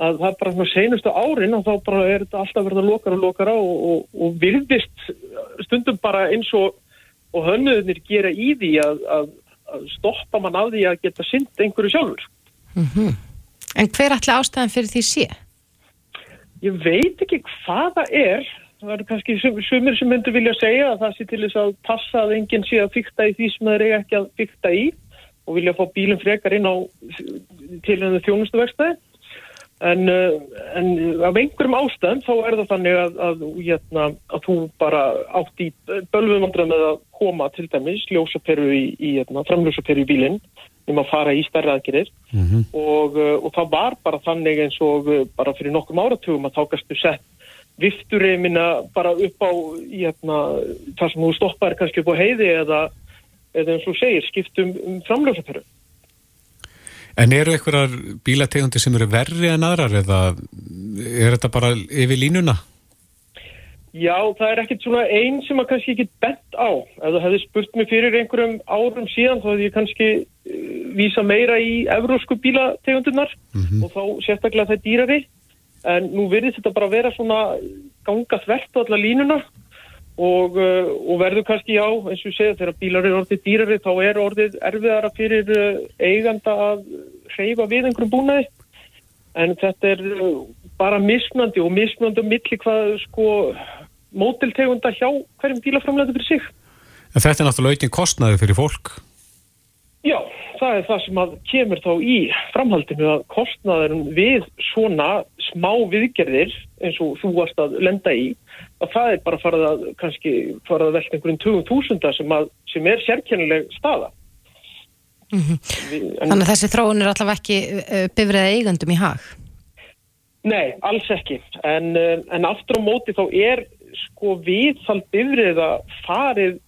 að það bara svona senustu árin og þá bara er þetta alltaf verið að lokara og lokara og, og, og virðist stundum bara eins og, og hönnuðinir gera í því að, að, að stoppa mann af því að geta synd einhverju sjálfur. En hver ætla ástæðan fyrir því sé? Ég veit ekki hvað það er. Það eru kannski sum- sumir sem myndu vilja segja að það sé til þess að passa að enginn sé að fykta í því sem það er ekki að fykta í og vilja fá bílinn frekar inn á til henni þjónustuverkstæði. En, uh, en af einhverjum ástæðum þá er það þannig að, að, hérna, að þú bara átt í bölvumandra með að koma til dæmis ljósaperu í, í hérna, framljósaperu í bílinn um að fara í stærra aðgerir og, uh, og það var bara þannig eins og uh, bara fyrir nokkum áratugum að þá gastu sett vifturreimina bara upp á hérna, það sem þú stoppar kannski upp á heiði eða, eða eins og segir skiptum um framljósaperu. En eru einhverjar bílategundi sem eru verri en aðrar eða er þetta bara yfir línuna? Já, það er ekkert svona einn sem að kannski ekki bent á. Ef þú hefði spurt mig fyrir einhverjum árum síðan þá hefði ég kannski uh, vísa meira í evrósku bílategundunar og þá sérstaklega það er dýrari. En nú verður þetta bara vera svona ganga þvert á alla línuna og, uh, og verður kannski já, eins og segja, þegar bílar eru orðið dýrari þá er orðið erfiðara fyrir uh, eiganda að hreyfa við einhverjum búnaði. En þetta er uh, bara mismunandi og mismunandi á milli hvað sko mótiltegunda hjá hverjum bílaframlega fyrir sig. En þetta er náttúrulega aukin kostnaði fyrir fólk. Já, það er það sem að kemur þá í framhaldinu að kostnaðurinn við svona smá viðgerðir eins og þú varst að lenda í að það er bara farið að kannski farið að velta einhverjum tugum þúsunda sem, að, sem er sérkennileg staða. Við, en, Þannig að þessi þróun er allavega ekki uh, bifriða eigandum í hag. Nei, alls ekki. En, uh, en aftur á móti þá er sko viðhald bifriða farið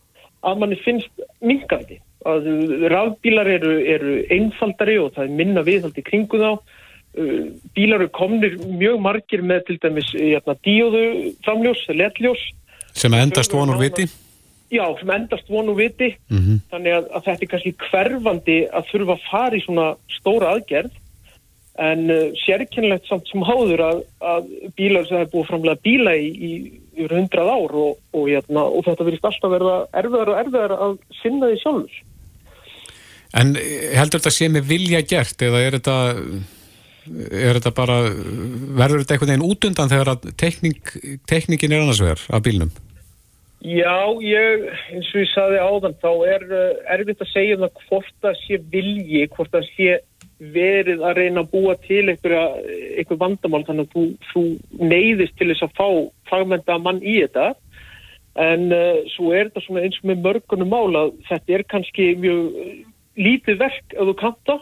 að manni finnst minkandi. Að rafbílar eru, eru einfaldari og það er minna viðhald í kringu þá. Uh, Bílar eru komnir mjög margir með til dæmis jæna, díóðu framljós, letljós. Sem endast vonur viti? Já, sem endast vonu viti. Mm Þannig að, að þetta er kannski hverfandi að þurfa að fara í svona stóra aðgerð en uh, sérkennilegt samt sem háður að, að bílar sem er búið framlega bíla í, yfir hundrað ár og, og, hérna, og þetta verðist alltaf verða erfiðar og erfiðar að sinna því sjálfur. En heldur þetta sé með vilja gert eða er þetta, er þetta bara, verður þetta einhvern veginn út undan þegar að teknik, teknikin er annars vegar af bílnum? Já, ég, eins og ég saði áðan, þá er uh, erfitt að segja um það hvort það sé vilji, hvort það sé verið að reyna að búa til einhverja, einhver vandamál þannig að þú, þú neyðist til þess að fá fagmenta mann í þetta en uh, svo er þetta svona eins og með mörgunum mál að þetta er kannski mjög lítið verk að þú kanta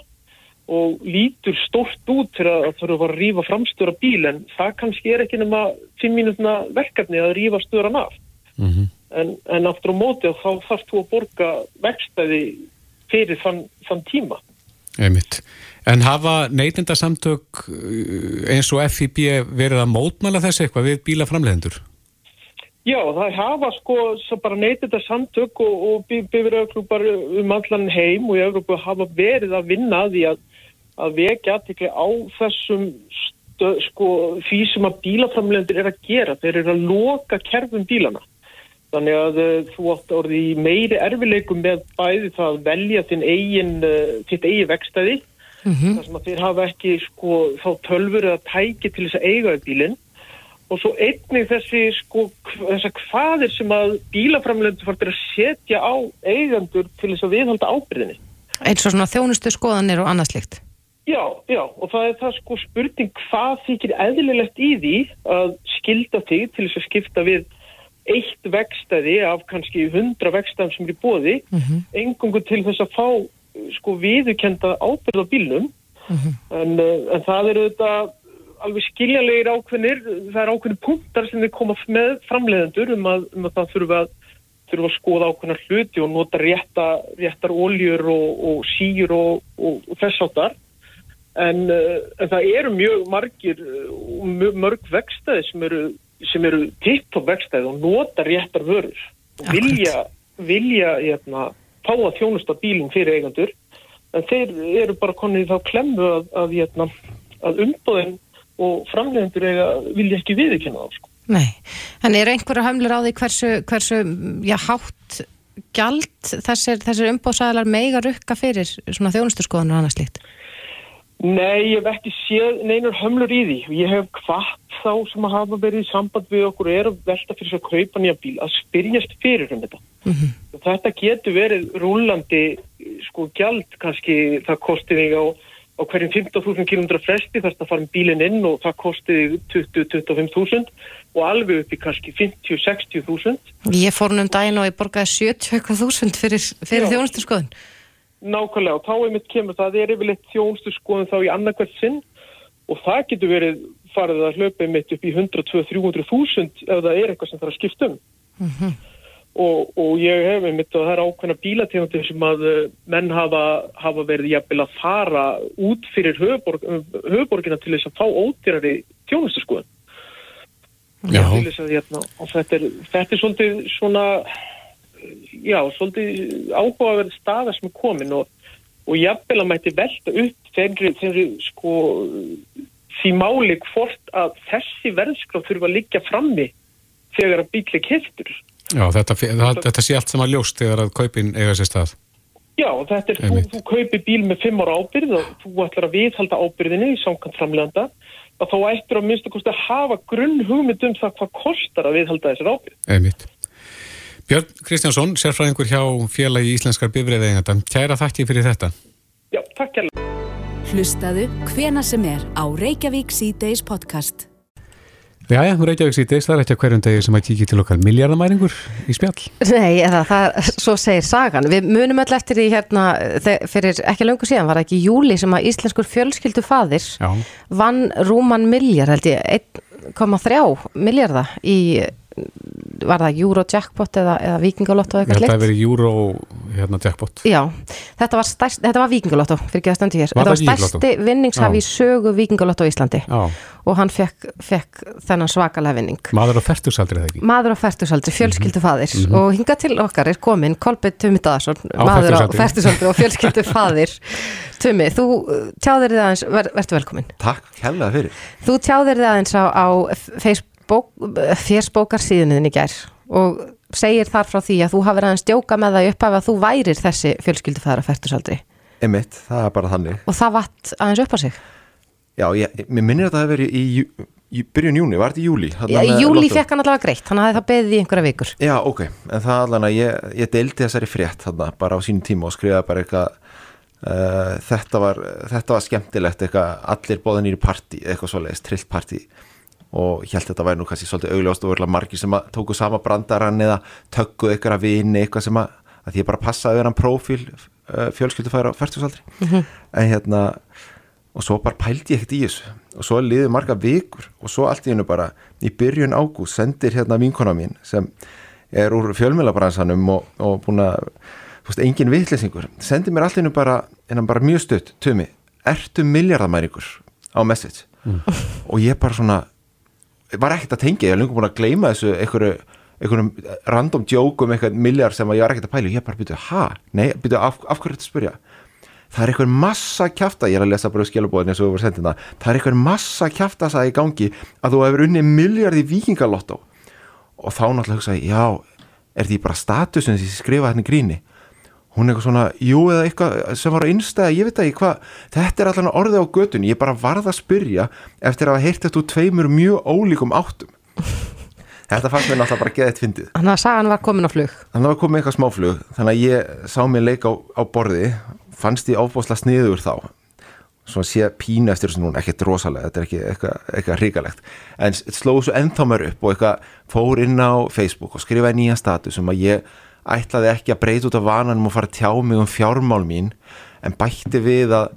og lítur stórt út til að þurfa að rífa framstöra bíl en það kannski er ekki nema 5 mínútna verkefni að rífa störan af Mm -hmm. en, en aftur á móti þá þarfst þú að borga vextaði fyrir þann, þann tíma Einmitt. En hafa neytindasamtök uh, eins og FIB verið að mótmæla þessu eitthvað við bílaframlegendur? Já, það hafa sko bara neytita samtök og, og bifiröðklúpar um allan heim og í Európu hafa verið að vinna að því að, að vekja aðtikli á þessum stö, sko því sem að bílaframlegendur er að gera. Þeir eru að loka kerfum bílana. Þannig að uh, þú átt orðið í meiri erfileikum með bæði það að velja þinn eigin, uh, þitt eigin vekstæði Mhm. þar sem að þeir hafa ekki sko þá tölfur eða tæki til þess að eiga í bílinn og svo einnig þessi sko þessar hvaðir sem að bílaframlendur fórtir að setja á eigendur til þess að viðhalda ábyrðinni. Eins og svona þjónustu skoðanir og annað slikt. Já, já, og það er það sko spurning hvað þykir eðlilegt í því að skilda þig til þess að skipta við eitt vekstæði af kannski hundra vekstæðum sem er í bóði, Mhm. engungu til þess að fá sko viðukenda ábyrð á bílnum. En, uh, en það eru þetta alveg skiljanlegir ákveðnir það er ákveðnir punktar sem við koma með framleiðendur um að, um að það þurfa að þurfa að skoða ákveðnar hluti og nota rétta, réttar oljur og, og síur og, og, og þess áttar en, uh, en það eru mjög margir og mjög mörg vekstæði sem eru, sem eru tipptopp vekstæði og nota réttar vörur og vilja, vilja hérna, fá að þjónusta bílinn fyrir eigendur en þeir eru bara konið þá klemmu að, að, hérna, að umbóðin og framleiðendur eiga vilja ekki viðurkenna þá sko. Nei, en eru einhverja hömlur á því hversu, hversu já, hátt gjald þessir, þessir umbóðsæðalar meiga rukka fyrir svona þjónustu skoðanir og annað slikt? Nei, ég hef ekki séð neinar hömlur í því. Ég hef hvart þá sem að hafa verið í samband við okkur og er að velta fyrir þess að kaupa nýja bíl að spyrjast fyrir um þetta. Mhm. Og Þetta getur verið rúlandi sko gjald kannski það kosti þig á, á hverjum 15.000 km fresti þarst að fara um bílinn inn og það kosti þig 20-25.000 og alveg upp í kannski 50-60.000. Ég fór nú um daginn og ég borgaði 70.000 fyrir, fyrir þjónustu skoðun. Nákvæmlega og þá einmitt kemur það er yfirleitt þjónustu skoðum þá í annarkvært sinn. Og það getur verið farið að hlaupa einmitt upp í 100-200-300 þúsund ef það er eitthvað sem þarf að skipta um. Og, og ég hef einmitt og það er ákveðna bílategundir sem að uh, menn hafa, hafa verið jafnvel að fara út fyrir höfuborg, höfuborgina til þess að fá ódýrari þjónustu skoðum hérna, og þetta er, þetta er svolítið svona já, svolítið áhugaverð staða sem er komin og, og jafnvel að mætti velta upp þeirri, þeirri sko því máli hvort að þessi verðskrá þurfa að liggja frammi þegar að bíli keftur Já, þetta, það, þetta sé allt sem að ljóst þegar að kaupin eiga sér stað. Já, þetta er, þú, þú kaupir bíl með fimm ára ábyrð og þú ætlar að viðhalda ábyrðinni í samkvæmt framleganda og þá ættir að minnstu kosti að hafa grunn hugmynd um það hvað kostar að viðhalda þessar ábyrð. Einmitt. Björn Kristjánsson, sérfræðingur hjá félagi Íslenskar bifriða eiganda. Kæra þakki fyrir þetta. Já, takk kærlega. Hlustaðu hvena sem er á Reykjavík C-Days podcast. Jæja, nú Reykjavík síðdeis, það er ekki að hverjum degi sem að kíkja til okkar miljardamæringur í spjall. Nei, eða það, svo segir sagan. Við munum öll eftir því hérna, fyrir ekki löngu síðan var ekki í júli sem að íslenskur fjölskyldu fadir Já. vann rúman miljard, held ég, 1,3 miljarda í var það Eurojackpot eða, eða Vikingalotto Ég eitthvað held að það slikt veri Euro hérna jackpot. Já, þetta var, stærst, þetta var Vikingalotto fyrir ekki að stöndu hér, Var þetta var stærsti vinningshafi í sögu Vikingalotto á Íslandi. Já, og hann fekk, fekk þennan svakalega vinning. Maður á fertugsaldri eða ekki? Maður á færtusaldri, fjölskyldufaðir. Mhm. og hinga til okkar er komin Kolbjörn Tumi Daðarsson, Á maður á færtusaldri og fjölskyldufaðir. <laughs> Tumi, þú uh, tjáðir þið aðeins ver, verður velkomin, Takk hella fyrir. þú tjáðir þið aðeins á, á Facebook fjersbókar síðunin í gær og segir þar frá því að þú hafir aðeins djóka með það í upphafi að þú værir þessi fjölskyldufaðir á færtusaldri Emitt, það er bara þannig. og það vatt aðeins upp á sig Já, ég, mér minnir að það hefur verið í, jú- í byrjun júni, var þetta í júli? Já, í júli lottó? fekk hann allavega greitt, hann hafði það beðið í einhverja vikur Já, ok, en það allan að ég, ég deildi þessari frétt þarna bara á sínum tíma og skrifaði bara eitthvað uh, þetta, var, þetta var skemmtilegt eitthvað, allir bóðinir í partí eitthvað svoleiðis, trillt partí og ég held að þetta væri nú kannski svolítið augljóst og verðlega margir sem að tóku sama brandarann eða tökkuð eitthvað að vini eitthvað sem að, að því ég bara passaði að vera hann prófíl uh, fjölskyldufæra á færtusaldri Mhm. en hérna og svo bara pældi ég ekkert í þessu. Og svo liði marga vikur og svo allt í hennu bara í byrjun ágúst sendir hérna vinkona mín sem er úr fjölmjölabransanum og, og búin að þú veist, engin vitleysingur sendir mér allt í hennu bara, en bara mjög stutt Tumi, ertu miljardamæringur á message. Og ég bara svona var ekkert að tengja, ég var lengur búin að gleyma þessu einhverju, einhverjum random joke um eitthvað miljard sem að ég var ekkert að pæla og ég bara byrju, ha, nei, byrju, af, af hverju þetta spyrja? Það er einhver massa kjafta ég er að lesa bara skjálubóðin eins og við vorum sendina það er einhver massa kjafta að í gangi að þú hefur unni miljard í vikingalotto og þá náttúrulega hugsaði já, er því bara statusin sem ég skrifa hérna gríni hún er eitthvað svona, jú eða eitthvað sem var á innstæða, ég veit ekki hvað. Þetta er allan orðið á götunni, ég bara varð að spyrja eftir að þetta úr tveimur mjög ólíkum áttum. Þetta fannst mér náttúrulega bara geðið fyndið. Þannig að sagan var komin á flug. Þannig að það var komið eitthvað smáflug. Þannig að ég sá mér leik á, á borði fannst ég ábúslega sniður þá. Svona sé pínu eftir þessu núna ekkert rosalega, þetta er ekki eitthvað, eitthvað hrikalegt. En slóðu svo ennþá mér upp og eitthvað fór inn á Facebook og skrifaði nýja status um að ég ætlaði ekki að breyta út af vananum og fara að tjá mig um fjármál mín en bætti við að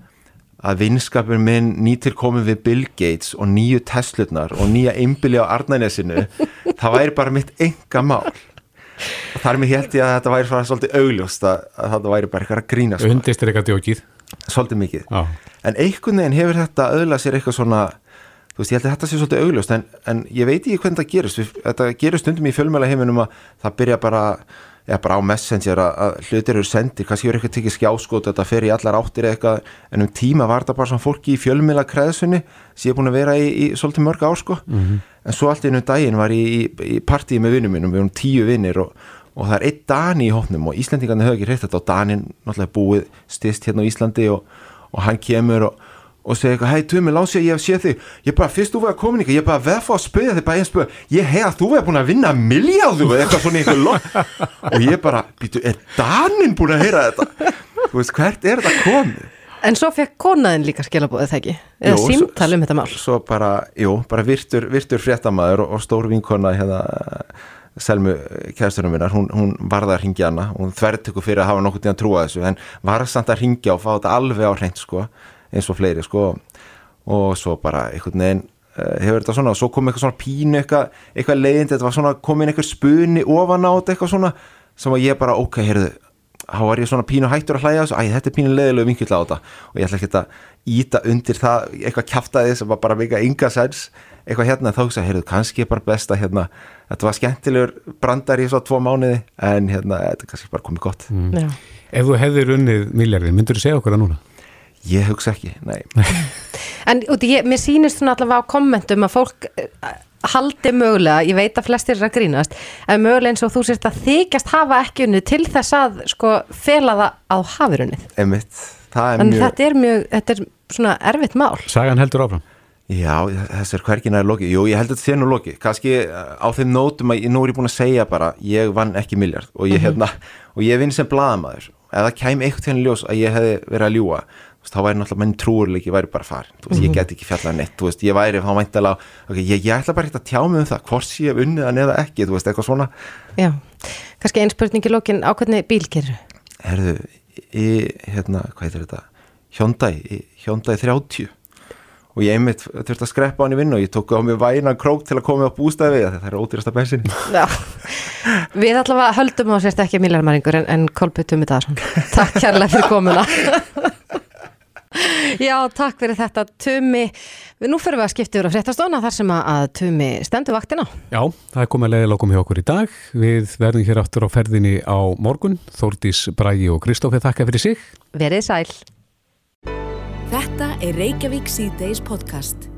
að vinskapur minn nýtir komið við Bill Gates og nýju Teslutnar og nýja einbili á Arnænesinu <laughs> það væri bara mitt enga mál og þar með held ég að þetta væri svona svolítið augljóst að, að þetta væri bara eitthvað að grína. Undist er eitthvað djókið svolítið mikið Já. en einhvern veginn hefur þetta öðla sér eitthvað svona þú veist, ég held að þetta sé svolítið augljóst en, en ég veit ekki hvernig það gerist þetta gerist stundum í fjölmjöla heiminum að það byrja bara, ja, bara á messenger að, hlutir eru sendir, kannski eru eitthvað tekið skjáskot þetta fer í allar áttir eða eitthvað en um tíma var þetta bara svona fólki í fjölmjöla kreðsunni sem ég er búin að vera í, í svolítið mörg ár sko Mhm. en svo allt einu daginn var ég í, í partíi með vinnum mínum, við erum tíu vinnir og, og það er einn Dani í hópnum og Íslandingarnir höfðu ekki hreitt þetta og Danin náttúrulega búið stist hérna á Íslandi og, og hann kemur og, og segir eitthvað, hei Tumi, lási að ég hef séð þig. Ég bara, fyrst þú var að koma ykkur, ég bara veð fá að spöða þig bara einn spöða, ég hef að þú er búin að vinna miljáðu eða eitthvað svona lok og ég bara, býtu, er Danin búin að heyra þetta? Þú veist, hvert er þetta komið? En svo fekk konaðin líka skilabóðið ekki? Eða Jú, símtal um þetta mál? svo bara, jú, bara virtur, virtur fréttamaður og, og stór vinkona hérna Selmu kæðstunum minnar, hún, hún varða að ringja hana, hún þvertöku fyrir að hafa nokkuð tíðan trúa þessu, en var samt að ringja og fá þetta alveg á hreint, sko eins og fleiri, sko. Og svo bara einhvern veginn uh, hefur þetta svona, og svo kom eitthvað svona pínu eitthvað, eitthvað leiðindi, þetta var svona komin eitthvað spuni ofan á þetta eitthvað svona sem að ég bara, ok, heyrðu þá var ég svona pínu hættur að hlæja þessu. Æ, þetta er pínu leiðilegu vinkill á þetta. Og ég ætla ekki að íta undir það eitthvað kjaftaði sem var bara mega ynga sens eitthvað hérna, þá hugsa, heyrðu, kannski er bara best að hérna, þetta var skemmtilegur brandar í svo tvo mánuði, en hérna þetta er kannski bara komið gott. Já. Ef þú hefðir unnið miljardin, myndur þú segja okkur það núna? Ég hugsa ekki, nei. <laughs> En út, ég, mér sýnist svona allavega á kommentum að fólk eh, haldi mögulega, ég veit að flestir er að grínast en mögulega eins og þú sért að þykjast hafa ekki unnið til þess að sko fela það á hafirunnið Einmitt, það er en mjög þetta er mjög, þetta er svona erfitt mál. Sagan heldur áfram. Já, þess er hvergin að loki Jú, ég held að þetta sé nú loki Kanski uh, á þeim nótum að ég- nú er ég búin að segja bara ég vann ekki miljard og ég, Mhm. hérna, og ég vinn sem blaðamaður. Ef það kæmi eitthvað til henni ljós að ég hefði verið að ljúa þá væri náttúrulega menn trúurleiki væri bara farin veist, Mhm. ég get ekki fjallað neitt veist, ég væri þá væntalega okay, ég, ég ætla bara ekki að tjá mig um það hvort sé ég hef unnið hann eða ekki, þú veist, eitthvað svona. Já, kannski einn spurning í lokin á hvernig bíl gerir herðu, í, hérna, hvað heitir þetta? Hyundai, í Hyundai 30 og ég einmitt þurfti að skreppa á hann í vinnu og ég tók á mig vænan krók til að koma á bústæði það er ódýrasta bensin. Við allavega höldum á sérst ekki miljarmæringur en, en Tumi Daðarsson Takk kærlega fyrir komuna <laughs> Já, takk fyrir þetta Tumi, nú fyrir við að skipta yfir á fréttastóna þar sem að Tumi stendur vaktina. Já, það er komið leiðilokum hjá okkur í dag. Við verðum hér aftur á ferðinni á morgun. Þórdís, Brægi og Kristófi þakka fyrir sig. Verið sæl. Þetta er Reykjavík C-Days podcast.